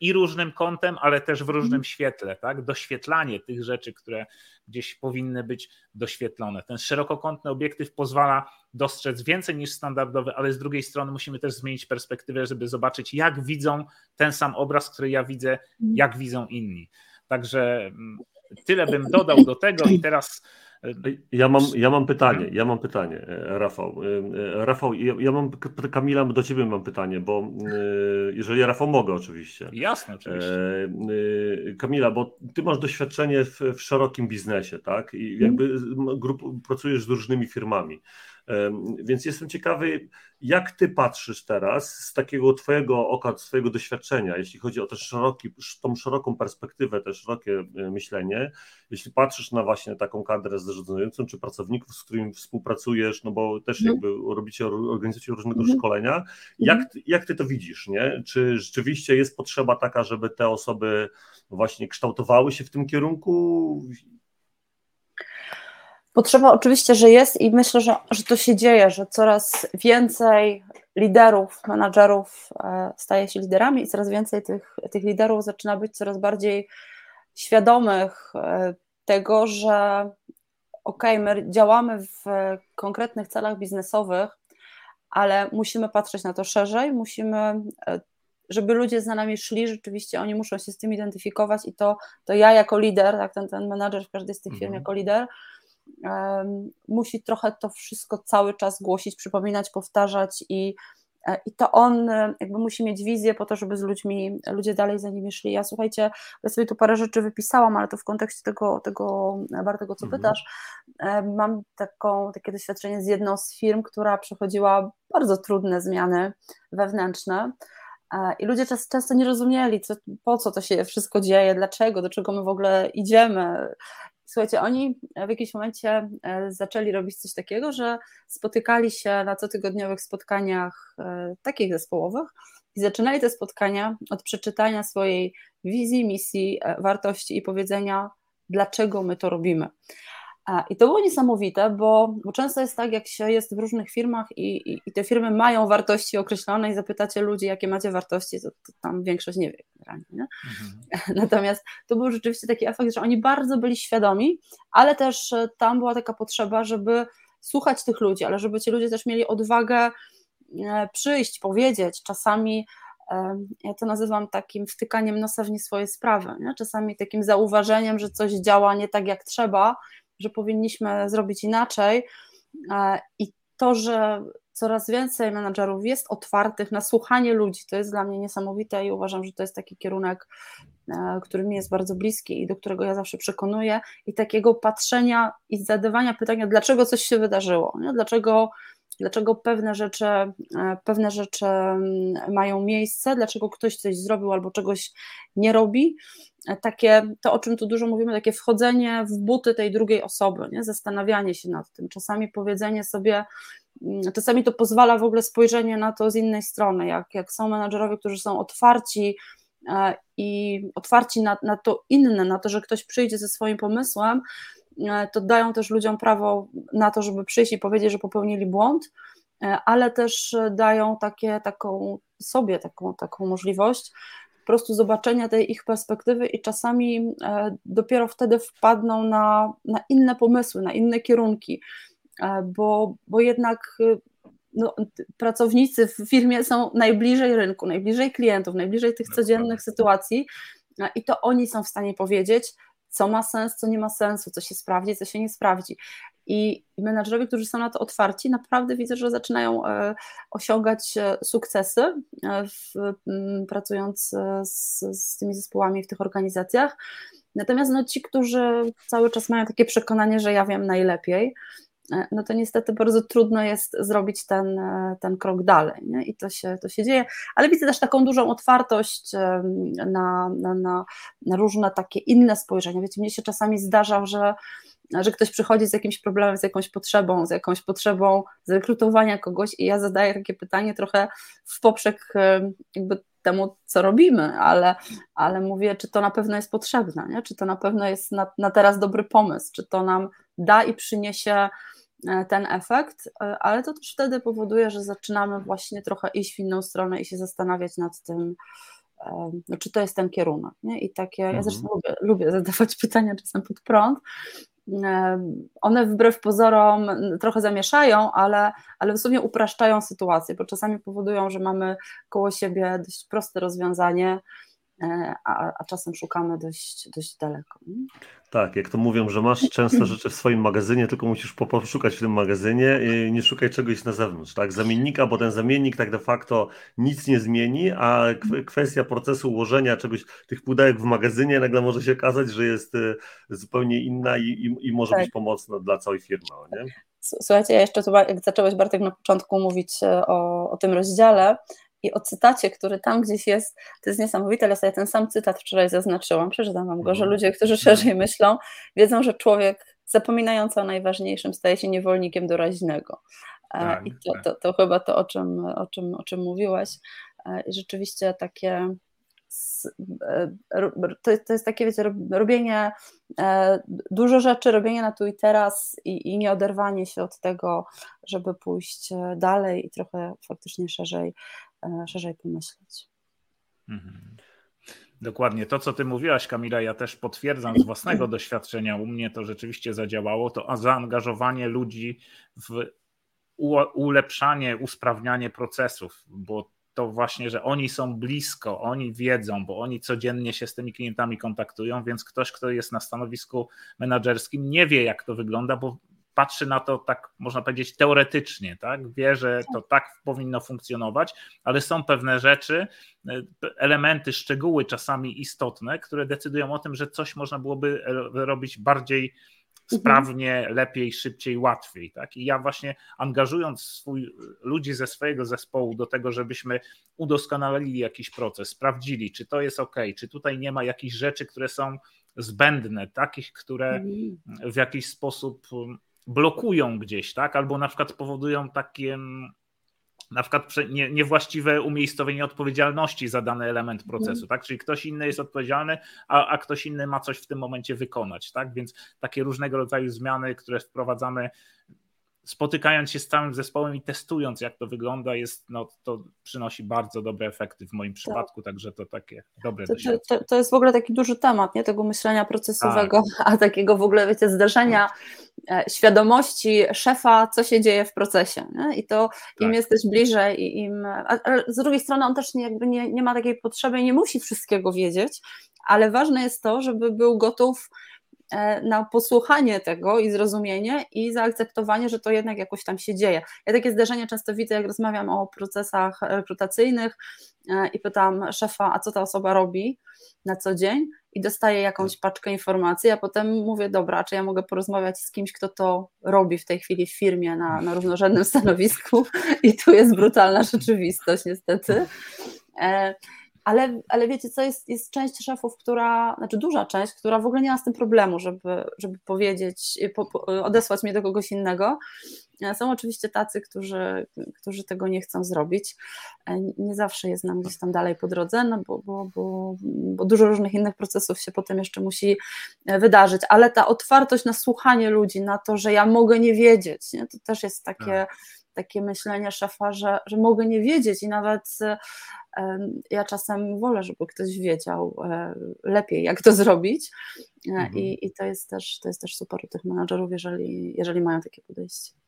i różnym kątem, ale też w różnym mhm. świetle, tak? Doświetlanie tych rzeczy, które gdzieś powinny być doświetlone. Ten szerokokątny obiektyw pozwala dostrzec więcej niż standardowy, ale z drugiej strony musimy też zmienić perspektywę, żeby zobaczyć, jak widzą ten sam obraz, który ja widzę, mhm. jak widzą inni. Także mm, tyle bym dodał do tego i teraz ja mam, ja mam pytanie, ja mam pytanie, e, Rafał. E, e, Rafał, ja, ja mam, Kamila, do ciebie mam pytanie, bo jeżeli Rafał mogę oczywiście. Jasne, oczywiście. Kamila, bo ty masz doświadczenie w, w szerokim biznesie, tak? I jakby grup, pracujesz z różnymi firmami. Więc jestem ciekawy, jak ty patrzysz teraz z takiego twojego oka, swojego doświadczenia, jeśli chodzi o szeroki, tą szeroką perspektywę, też szerokie e, myślenie, jeśli patrzysz na właśnie taką kadrę zarządzającą, czy pracowników, z którymi współpracujesz, no bo też mhm. jakby robicie, organizację różnego mhm. szkolenia, jak, mhm. jak ty to widzisz, nie? Czy rzeczywiście jest potrzeba taka, żeby te osoby właśnie kształtowały się w tym kierunku? Potrzeba oczywiście, że jest i myślę, że, że to się dzieje, że coraz więcej liderów, menadżerów e, staje się liderami i coraz więcej tych, tych liderów zaczyna być coraz bardziej świadomych e, tego, że ok, my działamy w konkretnych celach biznesowych, ale musimy patrzeć na to szerzej, musimy, e, żeby ludzie za nami szli, rzeczywiście oni muszą się z tym identyfikować i to, to ja jako lider, tak, ten, ten menadżer w każdej z tych firm mhm. jako lider, musi trochę to wszystko cały czas głosić, przypominać, powtarzać i, e, i to on e, jakby musi mieć wizję po to, żeby z ludźmi, ludzie dalej za nimi szli. Ja słuchajcie, ja sobie tu parę rzeczy wypisałam, ale to w kontekście tego, tego Bartego, co mhm. pytasz, mam taką, takie doświadczenie z jedną z firm, która przechodziła bardzo trudne zmiany wewnętrzne, e, i ludzie często nie rozumieli, co, po co to się wszystko dzieje, dlaczego, do czego my w ogóle idziemy. Słuchajcie, oni w jakimś momencie e, zaczęli robić coś takiego, że spotykali się na cotygodniowych spotkaniach e, takich zespołowych i zaczynali te spotkania od przeczytania swojej wizji, misji, e, wartości i powiedzenia, dlaczego my to robimy. I to było niesamowite, bo, bo często jest tak, jak się jest w różnych firmach i, i, i, te firmy mają wartości określone i zapytacie ludzi, jakie macie wartości, to, to tam większość nie wie. Nie? Mhm. (laughs) Natomiast to był rzeczywiście taki efekt, że oni bardzo byli świadomi, ale też e, tam była taka potrzeba, żeby słuchać tych ludzi, ale żeby ci ludzie też mieli odwagę e, przyjść, powiedzieć. Czasami Ja to nazywam takim wtykaniem nosa w nie swoje sprawy. Nie? Czasami takim zauważeniem, że coś działa nie tak jak trzeba, że powinniśmy zrobić inaczej. E, I to, że coraz więcej menadżerów jest otwartych na słuchanie ludzi, to jest dla mnie niesamowite i uważam, że to jest taki kierunek, e, który mi jest bardzo bliski i do którego ja zawsze przekonuję, i takiego patrzenia i zadawania pytania, dlaczego coś się wydarzyło, nie? dlaczego dlaczego pewne rzeczy, e, pewne rzeczy mm, mają miejsce, dlaczego ktoś coś zrobił albo czegoś nie robi. E, takie, to o czym tu dużo mówimy, takie wchodzenie w buty tej drugiej osoby, nie? zastanawianie się nad tym, czasami powiedzenie sobie, mm, czasami to pozwala w ogóle spojrzenie na to z innej strony, jak, jak są menadżerowie, którzy są otwarci e, i otwarci na, na to inne, na to, że ktoś przyjdzie ze swoim pomysłem, to dają też ludziom prawo na to, żeby przyjść i powiedzieć, że popełnili błąd, e, ale też dają takie, taką sobie taką, taką możliwość po prostu zobaczenia tej ich perspektywy i czasami e, dopiero wtedy wpadną na, na inne pomysły, na inne kierunki, bo, bo jednak no, pracownicy w firmie są najbliżej rynku, najbliżej klientów, najbliżej tych codziennych sytuacji i to oni są w stanie powiedzieć, co ma sens, co nie ma sensu, co się sprawdzi, co się nie sprawdzi. I menadżerowie, którzy są na to otwarci, naprawdę widzę, że zaczynają e, osiągać e, sukcesy, e, w, pracując z, z tymi zespołami w tych organizacjach. Natomiast no, ci, którzy cały czas mają takie przekonanie, że ja wiem najlepiej, no to niestety bardzo trudno jest zrobić ten, e, ten krok dalej nie? i to się, to się dzieje, ale widzę też taką dużą otwartość na, na, na, na różne takie inne spojrzenia. Wiecie, mnie się czasami zdarza, że że ktoś przychodzi z jakimś problemem, z jakąś potrzebą, z jakąś potrzebą zrekrutowania kogoś i ja zadaję takie pytanie trochę w poprzek jakby temu, co robimy, ale, ale mówię, czy to na pewno jest potrzebne, nie? czy to na pewno jest na, na teraz dobry pomysł, czy to nam da i przyniesie e, ten efekt, e, ale to też wtedy powoduje, że zaczynamy właśnie trochę iść w inną stronę i się zastanawiać nad tym, e, no, czy to jest ten kierunek. Nie? I takie, ja mhm. zresztą lubię, lubię zadawać (laughs) pytania czasem pod prąd. One wbrew pozorom trochę zamieszają, ale, ale w sumie upraszczają sytuację, bo czasami powodują, że mamy koło siebie dość proste rozwiązanie, a, a czasem szukamy dość, dość daleko. Tak, jak to mówią, że masz często rzeczy w swoim magazynie, tylko musisz poszukać w tym magazynie i nie szukaj czegoś na zewnątrz, tak? Zamiennika, bo ten zamiennik tak de facto nic nie zmieni, a kwestia procesu ułożenia czegoś, tych pudełek w magazynie nagle może się okazać, że jest y, zupełnie inna i, i, i może tak. być pomocna dla całej firmy, nie? Słuchajcie, ja jeszcze tu, jak zacząłeś Bartek na początku mówić e, o, o tym rozdziale, i o cytacie, który tam gdzieś jest, to jest niesamowite, ale sobie ten sam cytat wczoraj zaznaczyłam, przeczytam wam go, że mhm. ludzie, którzy szerzej myślą, wiedzą, że człowiek zapominający o najważniejszym staje się niewolnikiem doraźnego. E, tak, I to, tak. to, to, chyba to, o czym, o czym, o czym mówiłaś. E, I rzeczywiście takie e, to, to jest takie, wiecie, robienie dużo rzeczy, robienie na tu i teraz i, i nie oderwanie się od tego, żeby pójść dalej i trochę faktycznie szerzej szerzej pomyśleć. Mhm. Dokładnie to, co ty mówiłaś, Kamila, ja też potwierdzam z własnego doświadczenia. U mnie to rzeczywiście zadziałało. To zaangażowanie ludzi w ulepszanie, usprawnianie procesów, bo to właśnie, że oni są blisko, oni wiedzą, bo oni codziennie się z tymi klientami kontaktują, więc ktoś, kto jest na stanowisku menedżerskim, nie wie, jak to wygląda, bo patrzy na to tak, można powiedzieć, teoretycznie, tak? Wie, że to tak powinno funkcjonować, ale są pewne rzeczy, e, elementy, szczegóły czasami istotne, które decydują o tym, że coś można byłoby robić bardziej mhm. sprawnie, lepiej, szybciej, łatwiej. Tak? I ja właśnie angażując swój, ludzi ze swojego zespołu do tego, żebyśmy udoskonalili jakiś proces, sprawdzili, czy to jest ok, czy tutaj nie ma jakichś rzeczy, które są zbędne, takich, które mhm. w jakiś sposób blokują gdzieś, tak? Albo na przykład powodują takie na przykład nie, niewłaściwe umiejscowienie odpowiedzialności za dany element mhm. procesu, tak? Czyli ktoś inny jest odpowiedzialny, a, a ktoś inny ma coś w tym momencie wykonać, tak? Więc takie różnego rodzaju zmiany, które wprowadzamy spotykając się z całym zespołem i testując, jak to wygląda, jest, no, to przynosi bardzo dobre efekty w moim tak. przypadku, tak. także to takie dobre to, to, to, jest w ogóle taki duży temat, nie tego myślenia procesowego, tak. a takiego w ogóle, wiecie, zdarzenia e, świadomości szefa, co się dzieje w procesie. Nie? I to im tak. jesteś bliżej, im. Ale z drugiej strony on też nie, jakby nie, nie ma takiej potrzeby i nie musi wszystkiego wiedzieć, ale ważne jest to, żeby był gotów na posłuchanie tego i zrozumienie i zaakceptowanie, że to jednak jakoś tam się dzieje. Ja takie zdarzenia często widzę, jak rozmawiam o procesach rekrutacyjnych e, i pytam szefa, a co ta osoba robi na co dzień i dostaję jakąś paczkę informacji, a potem mówię, dobra, czy ja mogę porozmawiać z kimś, kto to robi w tej chwili w firmie na, na równorzędnym stanowisku i tu jest brutalna rzeczywistość niestety. E, ale, ale wiecie co, jest, jest część szefów, która, znaczy duża część, która w ogóle nie ma z tym problemu, żeby, żeby powiedzieć, po, po, odesłać mnie do kogoś innego. Są oczywiście tacy, którzy, którzy tego nie chcą zrobić. Nie zawsze jest nam gdzieś tam dalej po drodze, no bo, bo, bo, bo dużo różnych innych procesów się potem jeszcze musi wydarzyć, ale ta otwartość na słuchanie ludzi, na to, że ja mogę nie wiedzieć, nie? to też jest takie, tak. Takie myślenie szefa, że, że mogę nie wiedzieć i nawet ja czasem wolę, żeby ktoś wiedział e, lepiej, jak to zrobić. E, mhm. I, I, to, jest też, to jest też super u tych menadżerów, jeżeli, jeżeli mają takie podejście.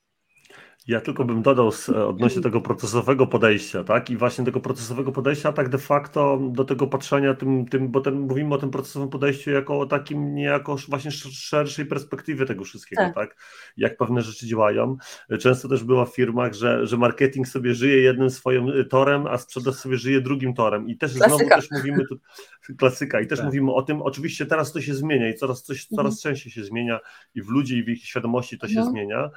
Ja tylko bym dodał z, e, odnośnie tego procesowego podejścia, tak? I właśnie tego procesowego podejścia, tak de facto do tego patrzenia tym, tym bo ten, mówimy o tym procesowym podejściu jako o takim niejako właśnie szerszej perspektywie tego wszystkiego, tak. tak? Jak pewne rzeczy działają. Często też była w firmach, że, że marketing sobie żyje jednym swoim y, torem, a sprzedaż sobie żyje drugim torem. I też klasyka. znowu też mówimy tu, klasyka, i też tak. mówimy o tym, oczywiście teraz to się zmienia i coraz coś coraz mhm. częściej się zmienia i w ludzi i w ich świadomości to się mhm. zmienia,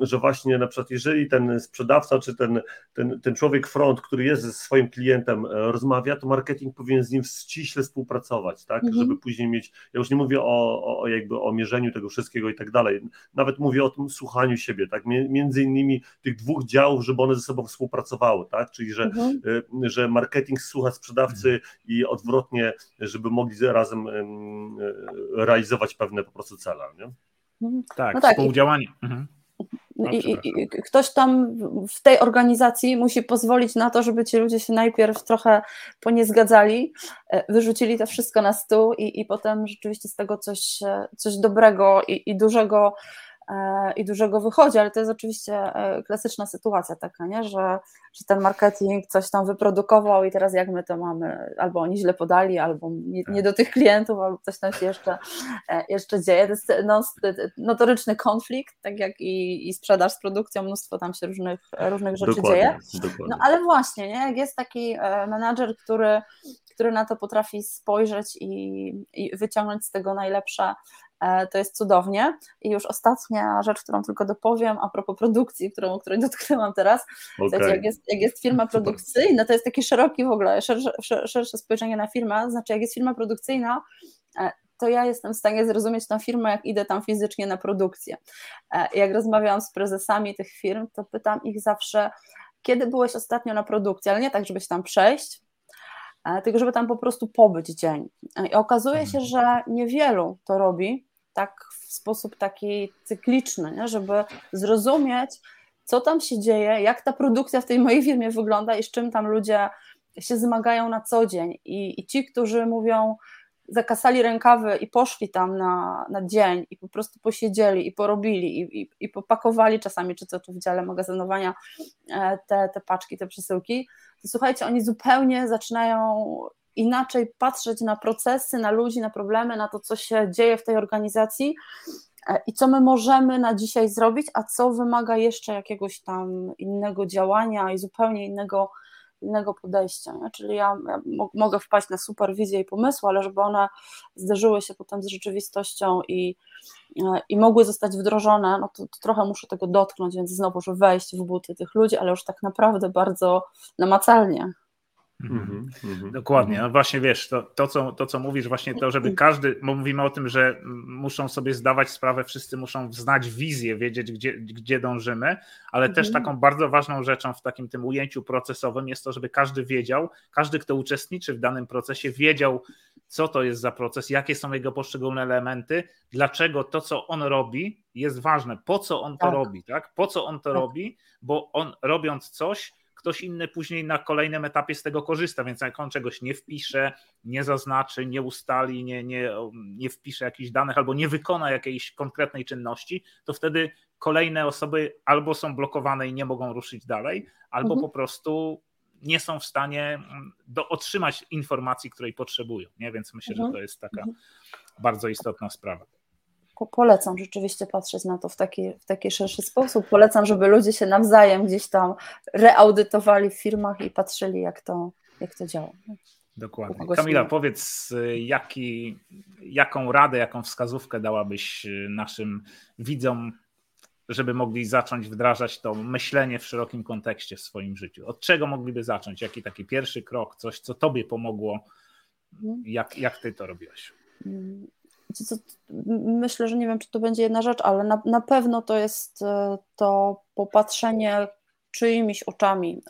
że właśnie na przykład jeżeli ten sprzedawca czy ten, ten, ten człowiek front, który jest ze swoim klientem, e, rozmawia, to marketing powinien z nim ściśle współpracować, tak, mhm. żeby później mieć, ja już nie mówię o, o jakby o mierzeniu tego wszystkiego i tak dalej, nawet mówię o tym słuchaniu siebie, tak, między innymi tych dwóch działów, żeby one ze sobą współpracowały, tak, czyli że, mhm. E, że marketing słucha sprzedawcy i odwrotnie, żeby mogli razem e, realizować pewne po prostu cele, nie? Mhm. Tak, no tak, współdziałanie. Mhm. I, i, ktoś tam w tej organizacji musi pozwolić na to, żeby ci ludzie się najpierw trochę poniezgadzali, e, wyrzucili to wszystko na stół i, i potem rzeczywiście z tego coś, e, coś dobrego i, i dużego i dużego wychodzi, ale to jest oczywiście e, klasyczna sytuacja taka, nie? Że, że ten marketing coś tam wyprodukował i teraz jak my to mamy, albo oni źle podali, albo nie, nie do tych klientów, albo coś tam się jeszcze, e, jeszcze dzieje. To jest notoryczny konflikt, tak jak i, i sprzedaż z produkcją, mnóstwo tam się różnych, różnych rzeczy dokładnie, dzieje. Dokładnie. No ale właśnie, nie? jak jest taki menadżer, który, który na to potrafi spojrzeć i, i wyciągnąć z tego najlepsze, E, to jest cudownie. I już ostatnia rzecz, którą tylko dopowiem a propos produkcji, którą, której dotknęłam teraz. Okay. jak, jest, jak jest firma (laughs) produkcyjna, to jest taki szeroki w ogóle, szersze, szersze spojrzenie na firmę, znaczy jak jest firma produkcyjna, e, to ja jestem w stanie zrozumieć tą firmę, jak idę tam fizycznie na produkcję. E, jak rozmawiałam z prezesami tych firm, to pytam ich zawsze, kiedy byłeś ostatnio na produkcji, ale nie tak, żeby się tam przejść, tylko żeby tam po prostu pobyć dzień. I okazuje się, mhm. że niewielu to robi, tak w sposób taki cykliczny, nie? żeby zrozumieć, co tam się dzieje, jak ta produkcja w tej mojej firmie wygląda i z czym tam ludzie się zmagają na co dzień. I, i ci, którzy mówią, zakasali rękawy i poszli tam na, na dzień i po prostu posiedzieli i porobili i, i, i popakowali czasami, czy to tu w dziale magazynowania e, te, te paczki, te przesyłki, to słuchajcie, oni zupełnie zaczynają inaczej patrzeć na procesy, na ludzi, na problemy, na to, co się dzieje w tej organizacji e, i co my możemy na dzisiaj zrobić, a co wymaga jeszcze jakiegoś tam innego działania i zupełnie innego, innego podejścia. Nie? Czyli ja, ja mogę wpaść na superwizję i pomysły, ale żeby one zderzyły się potem z rzeczywistością i, e, i mogły zostać wdrożone, no to, to trochę muszę tego dotknąć, więc znowu, że wejść w buty tych ludzi, ale już tak naprawdę bardzo namacalnie. Mhm, mhm. Dokładnie. No właśnie wiesz, to, to, co, to co mówisz, właśnie to, żeby każdy, mówimy o tym, że muszą sobie zdawać sprawę, wszyscy muszą znać wizję, wiedzieć, gdzie, gdzie dążymy, ale też mhm. taką bardzo ważną rzeczą w takim tym ujęciu procesowym jest to, żeby każdy wiedział, każdy, kto uczestniczy w danym procesie, wiedział, co to jest za proces, jakie są jego poszczególne elementy, dlaczego to, co on robi, jest ważne, po co on to tak. robi, tak? Po co on to tak. robi, bo on robiąc coś, ktoś inny później na kolejnym etapie z tego korzysta, więc jak on czegoś nie wpisze, nie zaznaczy, nie ustali, nie, nie, nie wpisze jakichś danych albo nie wykona jakiejś konkretnej czynności, to wtedy kolejne osoby albo są blokowane i nie mogą ruszyć dalej, albo mhm. po prostu nie są w stanie mm, do, otrzymać informacji, której potrzebują. Nie? Więc myślę, mhm. że to jest taka mhm. bardzo istotna sprawa polecam rzeczywiście patrzeć na to w taki, w taki szerszy sposób. Polecam, żeby ludzie się nawzajem gdzieś tam reaudytowali w firmach i patrzyli, jak to, jak to działa. Dokładnie. Kamila, powiedz, jaki, jaką radę, jaką wskazówkę dałabyś naszym widzom, żeby mogli zacząć wdrażać to myślenie w szerokim kontekście w swoim życiu? Od czego mogliby zacząć? Jaki taki pierwszy krok, coś, co tobie pomogło? Mhm. Jak, jak ty to robiłeś? Myślę, że nie wiem, czy to będzie jedna rzecz, ale na, na pewno to jest e, to popatrzenie czyimiś oczami.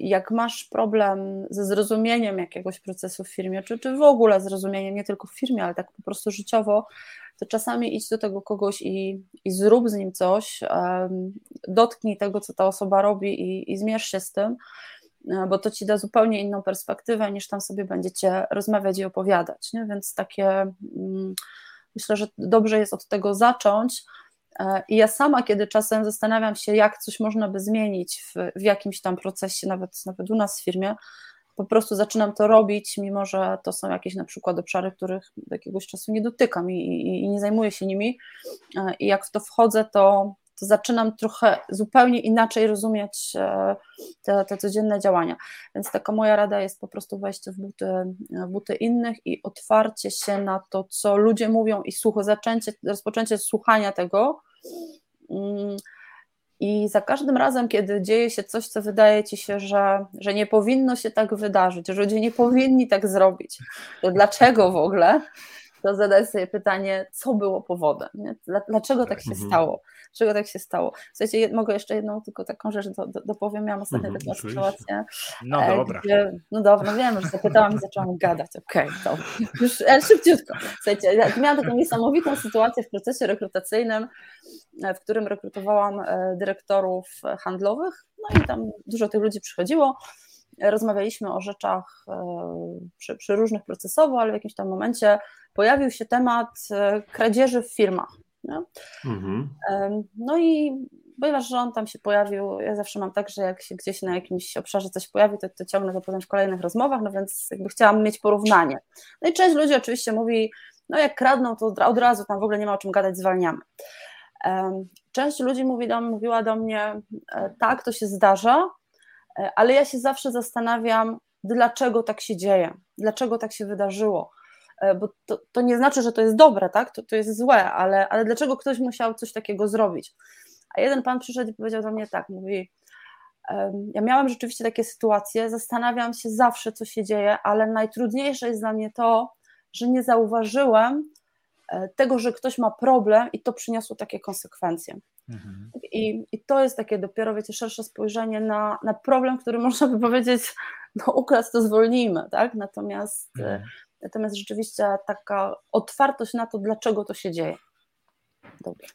Jak masz problem ze zrozumieniem jakiegoś procesu w firmie, czy, czy w ogóle zrozumieniem, nie tylko w firmie, ale tak po prostu życiowo, to czasami idź do tego kogoś i, i zrób z nim coś, dotknij tego, co ta osoba robi i, i zmierz się z tym bo to ci da zupełnie inną perspektywę niż tam sobie będziecie rozmawiać i opowiadać. Nie? Więc takie mm, myślę, że dobrze jest od tego zacząć. E, I ja sama, kiedy czasem zastanawiam się, jak coś można by zmienić w, w jakimś tam procesie, nawet, nawet u nas w firmie, po prostu zaczynam to robić, mimo że to są jakieś na przykład obszary, których do jakiegoś czasu nie dotykam i, i, i nie zajmuję się nimi. E, I jak w to wchodzę, to, to zaczynam trochę zupełnie inaczej rozumieć e, te, te codzienne działania. Więc taka moja rada jest po prostu wejście w buty, w buty innych i otwarcie się na to, co ludzie mówią i słucho, zaczęcie, rozpoczęcie słuchania tego. Mm, I za każdym razem, kiedy dzieje się coś, co wydaje ci się, że, że nie powinno się tak wydarzyć, że ludzie nie powinni tak zrobić, to dlaczego w ogóle? To zadać sobie pytanie, co było powodem, nie? dlaczego tak się mhm. stało czego tak się stało. Słuchajcie, mogę jeszcze jedną tylko taką rzecz do, do, dopowiem. Miałam ostatnio mm, taką sytuację. No e, dobra. Gdzie, no dobra, no wiem, że zapytałam i zaczęłam gadać. Okej, okay, to już ale szybciutko. Słuchajcie, miałam taką niesamowitą sytuację w procesie rekrutacyjnym, e, w którym rekrutowałam e, dyrektorów handlowych, no i tam dużo tych ludzi przychodziło rozmawialiśmy o rzeczach przy, przy, różnych procesowo, ale w jakimś tam momencie pojawił się temat kradzieży w firmach. No, mhm. no i ponieważ on tam się pojawił, ja zawsze mam tak, że jak się gdzieś na jakimś obszarze coś pojawi, to, to ciągnę to potem w kolejnych rozmowach, no więc jakby chciałam mieć porównanie. No i część ludzi oczywiście mówi, no jak kradną, to od razu tam w ogóle nie ma o czym gadać, zwalniamy. Część ludzi mówi do, mówiła do mnie, e, tak, to się zdarza, e, ale ja się zawsze zastanawiam, dlaczego tak się dzieje, dlaczego tak się wydarzyło E, bo to, to nie znaczy, że to jest dobre, tak? To, to jest złe, ale, ale dlaczego ktoś musiał coś takiego zrobić? A jeden pan przyszedł i powiedział do mnie tak, mówi, ja miałem rzeczywiście takie sytuacje, zastanawiam się zawsze, co się dzieje, ale najtrudniejsze jest dla mnie to, że nie zauważyłem e, tego, że ktoś ma problem i to przyniosło takie konsekwencje. Mhm. I, I to jest takie dopiero, wiecie, szersze spojrzenie na, na problem, który można by powiedzieć, (laughs) no ukras to zwolnijmy, tak? Natomiast e, mhm. Natomiast rzeczywiście taka otwartość na to, dlaczego to się dzieje.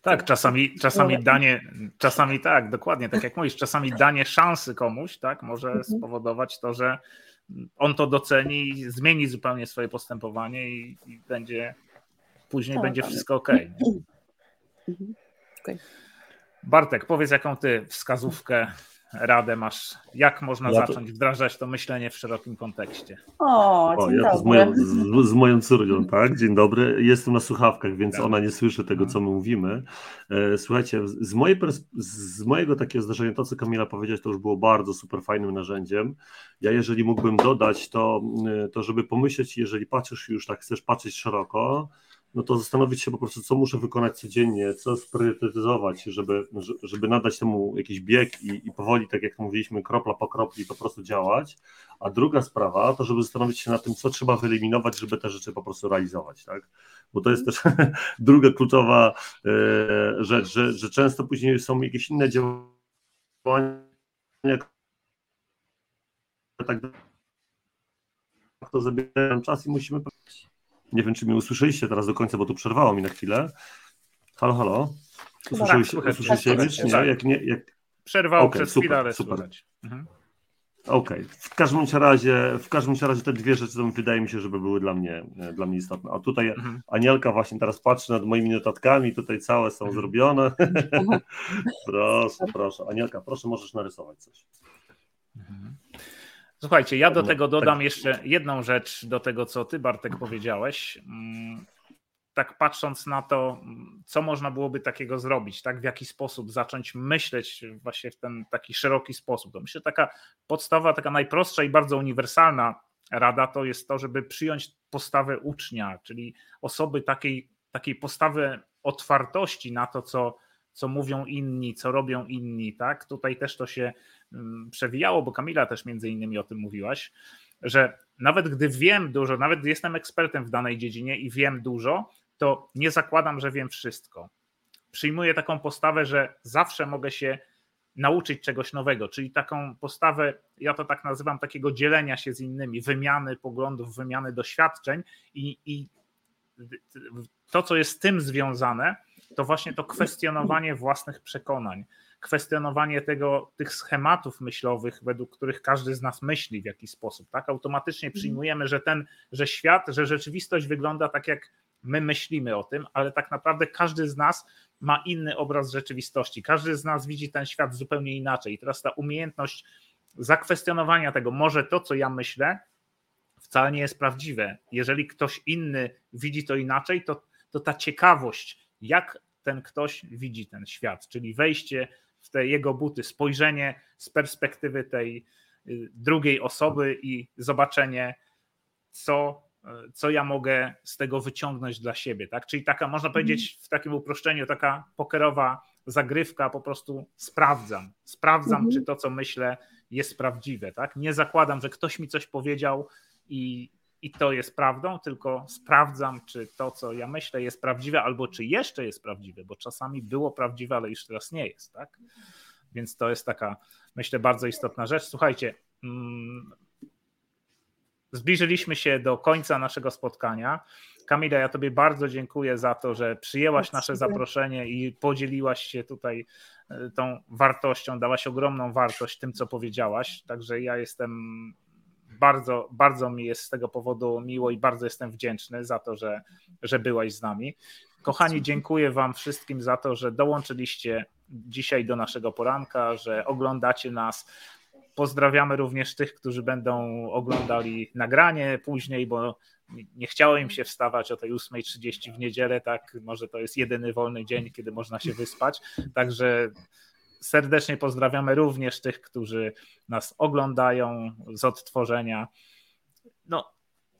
Tak, czasami, czasami danie, czasami tak, dokładnie, tak jak mówisz, czasami (laughs) danie szansy komuś, tak, może mhm. spowodować to, że on to doceni i zmieni zupełnie swoje postępowanie i, i będzie później tak, będzie tak. wszystko ok. (clears throat) Mhm. okay. Bartek, powiedz jaką ty wskazówkę radę masz, jak można ja zacząć to... wdrażać to myślenie w szerokim kontekście? O, o ja to z moją, z, z moją córką, tak? Dzień dobry. Jestem na słuchawkach, więc tak. ona nie słyszy tego, co my mówimy. E, słuchajcie, z, mojej z mojego takiego zdarzenia, to co Kamila powiedziała, to już było bardzo super fajnym narzędziem. Ja jeżeli mógłbym dodać, to, e, to żeby pomyśleć, jeżeli patrzysz już tak, chcesz patrzeć szeroko, no to zastanowić się po prostu, co muszę wykonać codziennie, co spriorytetyzować, żeby, żeby nadać temu jakiś bieg i, i powoli, tak jak mówiliśmy, kropla po kropli po prostu działać. A druga sprawa to, żeby zastanowić się nad tym, co trzeba wyeliminować, żeby te rzeczy po prostu realizować, tak? Bo to jest też (laughs) druga kluczowa e, rzecz, że, że często później są jakieś inne działania, tak to zabierają czas i musimy nie wiem, czy mnie usłyszeliście teraz do końca, bo tu przerwało mi na chwilę. Halo, halo. Usłyszeliście, tak, usłyszeliście czy nie? Tak. Jak nie jak... Przerwało okay, przez super, chwilę, ale super. słychać. Mhm. Okej, okay. w każdym razie, w każdym razie te dwie rzeczy wydaje mi się, żeby były dla mnie, dla mnie istotne. A tutaj mhm. Anielka właśnie teraz patrzy nad moimi notatkami, tutaj całe są mhm. zrobione. (laughs) proszę, proszę. Anielka, proszę, możesz narysować coś. Mhm. Słuchajcie, ja do tego dodam jeszcze jedną rzecz do tego, co ty, Bartek, powiedziałeś. Mm, tak patrząc na to, co można byłoby takiego zrobić, tak, w jaki sposób zacząć myśleć właśnie w ten taki szeroki sposób. To myślę, taka podstawa, taka najprostsza i bardzo uniwersalna rada to jest to, żeby przyjąć postawę ucznia, czyli osoby takiej, takiej postawy otwartości na to, co, co mówią inni, co robią inni, tak? Tutaj też to się przewijało, bo Kamila też między innymi o tym mówiłaś, że nawet gdy wiem dużo, nawet gdy jestem ekspertem w danej dziedzinie i wiem dużo, to nie zakładam, że wiem wszystko. Przyjmuję taką postawę, że zawsze mogę się nauczyć czegoś nowego, czyli taką postawę, ja to tak nazywam, takiego dzielenia się z innymi, wymiany poglądów, wymiany doświadczeń i, i to, co jest z tym związane, to właśnie to kwestionowanie własnych przekonań kwestionowanie tego, tych schematów myślowych, według których każdy z nas myśli w jakiś sposób. Tak? Automatycznie mhm. przyjmujemy, że ten, że świat, że rzeczywistość wygląda tak, jak my myślimy o tym, ale tak naprawdę każdy z nas ma inny obraz rzeczywistości. Każdy z nas widzi ten świat zupełnie inaczej. I teraz ta umiejętność zakwestionowania tego, może to, co ja myślę, wcale nie jest prawdziwe. Jeżeli ktoś inny widzi to inaczej, to, to ta ciekawość, jak ten ktoś widzi ten świat, czyli wejście w te jego buty, spojrzenie z perspektywy tej y, drugiej osoby i zobaczenie, co, y, co ja mogę z tego wyciągnąć dla siebie. Tak? Czyli taka, można powiedzieć mhm. w takim uproszczeniu, taka pokerowa zagrywka, po prostu sprawdzam. Sprawdzam, mhm. czy to, co myślę, jest prawdziwe. Tak? Nie zakładam, że ktoś mi coś powiedział i i to jest prawdą, tylko sprawdzam, czy to, co ja myślę, jest prawdziwe, albo czy jeszcze jest prawdziwe, bo czasami było prawdziwe, ale już teraz nie jest, tak? Więc to jest taka, myślę, bardzo istotna rzecz. Słuchajcie, mm, zbliżyliśmy się do końca naszego spotkania. Kamila, ja Tobie bardzo dziękuję za to, że przyjęłaś nasze zaproszenie i podzieliłaś się tutaj e, tą wartością, dałaś ogromną wartość tym, co powiedziałaś. Także ja jestem bardzo, bardzo mi jest z tego powodu miło i bardzo jestem wdzięczny za to, że, że byłaś z nami. Kochani, dziękuję Wam wszystkim za to, że dołączyliście dzisiaj do naszego poranka, że oglądacie nas. Pozdrawiamy również tych, którzy będą oglądali nagranie później, bo nie chciało im się wstawać o tej 8.30 w niedzielę, tak? Może to jest jedyny wolny dzień, kiedy można się wyspać. Także serdecznie pozdrawiamy również tych, którzy nas oglądają z odtworzenia. No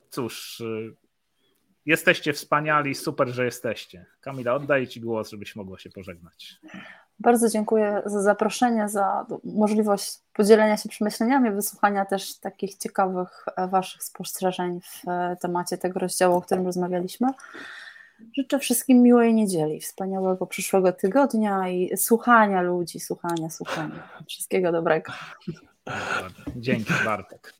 cóż, y, jesteście wspaniali, super, że jesteście. Kamila, oddaję Ci głos, żebyś mogła się pożegnać. Bardzo dziękuję za zaproszenie, za możliwość podzielenia się przemyśleniami, wysłuchania też takich ciekawych e, Waszych spostrzeżeń w e, temacie tego rozdziału, o którym rozmawialiśmy. Życzę wszystkim miłej niedzieli, wspaniałego przyszłego tygodnia i słuchania ludzi, słuchania, słuchania. Wszystkiego dobrego. Dzięki Bartek.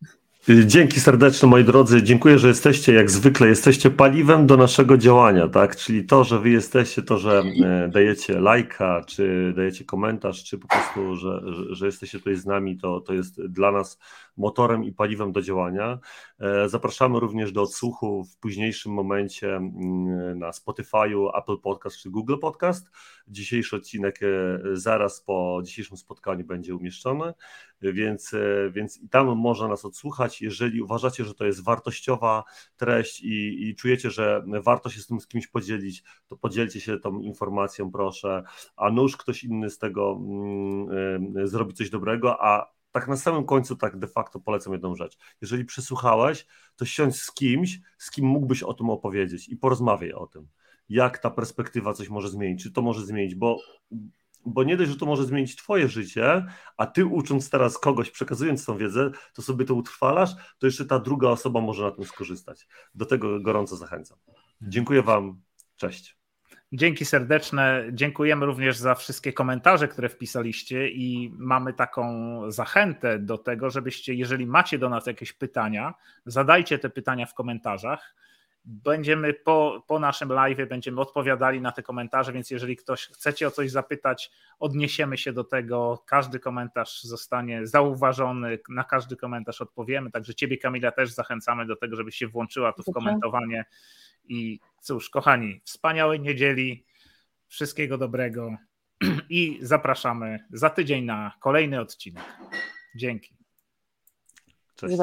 Dzięki serdeczne moi drodzy. Dziękuję, że jesteście jak zwykle, jesteście paliwem do naszego działania, tak? Czyli to, że wy jesteście, to, że e, dajecie lajka, czy dajecie komentarz, czy po prostu, że, że, że jesteście tutaj z nami, to, to jest dla nas motorem i paliwem do działania. E, zapraszamy również do odsłuchu w późniejszym momencie mm, na Spotify'u, Apple Podcast czy Google Podcast. Dzisiejszy odcinek e, zaraz po dzisiejszym spotkaniu będzie umieszczony, więc, e, więc i tam można nas odsłuchać. Jeżeli uważacie, że to jest wartościowa treść i, i czujecie, że warto się z tym z kimś podzielić, to podzielcie się tą informacją, proszę. A nóż ktoś inny z tego mm, zrobi coś dobrego, a tak na samym końcu tak de facto polecam jedną rzecz. Jeżeli przesłuchałeś, to siądź z kimś, z kim mógłbyś o tym opowiedzieć i porozmawiaj o tym. jak ta perspektywa coś może zmienić, czy to może zmienić, bo, bo nie dość, że to może zmienić Twoje życie, a Ty ucząc teraz kogoś, przekazując tą wiedzę, to sobie to utrwalasz, to jeszcze ta druga osoba może na tym skorzystać. Do tego gorąco zachęcam. Dziękuję Wam. Cześć. Dzięki serdeczne. Dziękujemy również za wszystkie komentarze, które wpisaliście i mamy taką zachętę do tego, żebyście, jeżeli macie do nas jakieś pytania, zadajcie te pytania w komentarzach. Będziemy po, po naszym live będziemy odpowiadali na te komentarze, więc jeżeli ktoś chcecie o coś zapytać, odniesiemy się do tego. Każdy komentarz zostanie zauważony, na każdy komentarz odpowiemy. Także Ciebie, Kamila, też zachęcamy do tego, żebyś się włączyła tu w komentowanie. I cóż, kochani, wspaniałej niedzieli, wszystkiego dobrego (clears throat) i zapraszamy za tydzień na kolejny odcinek. Dzięki. Cześć.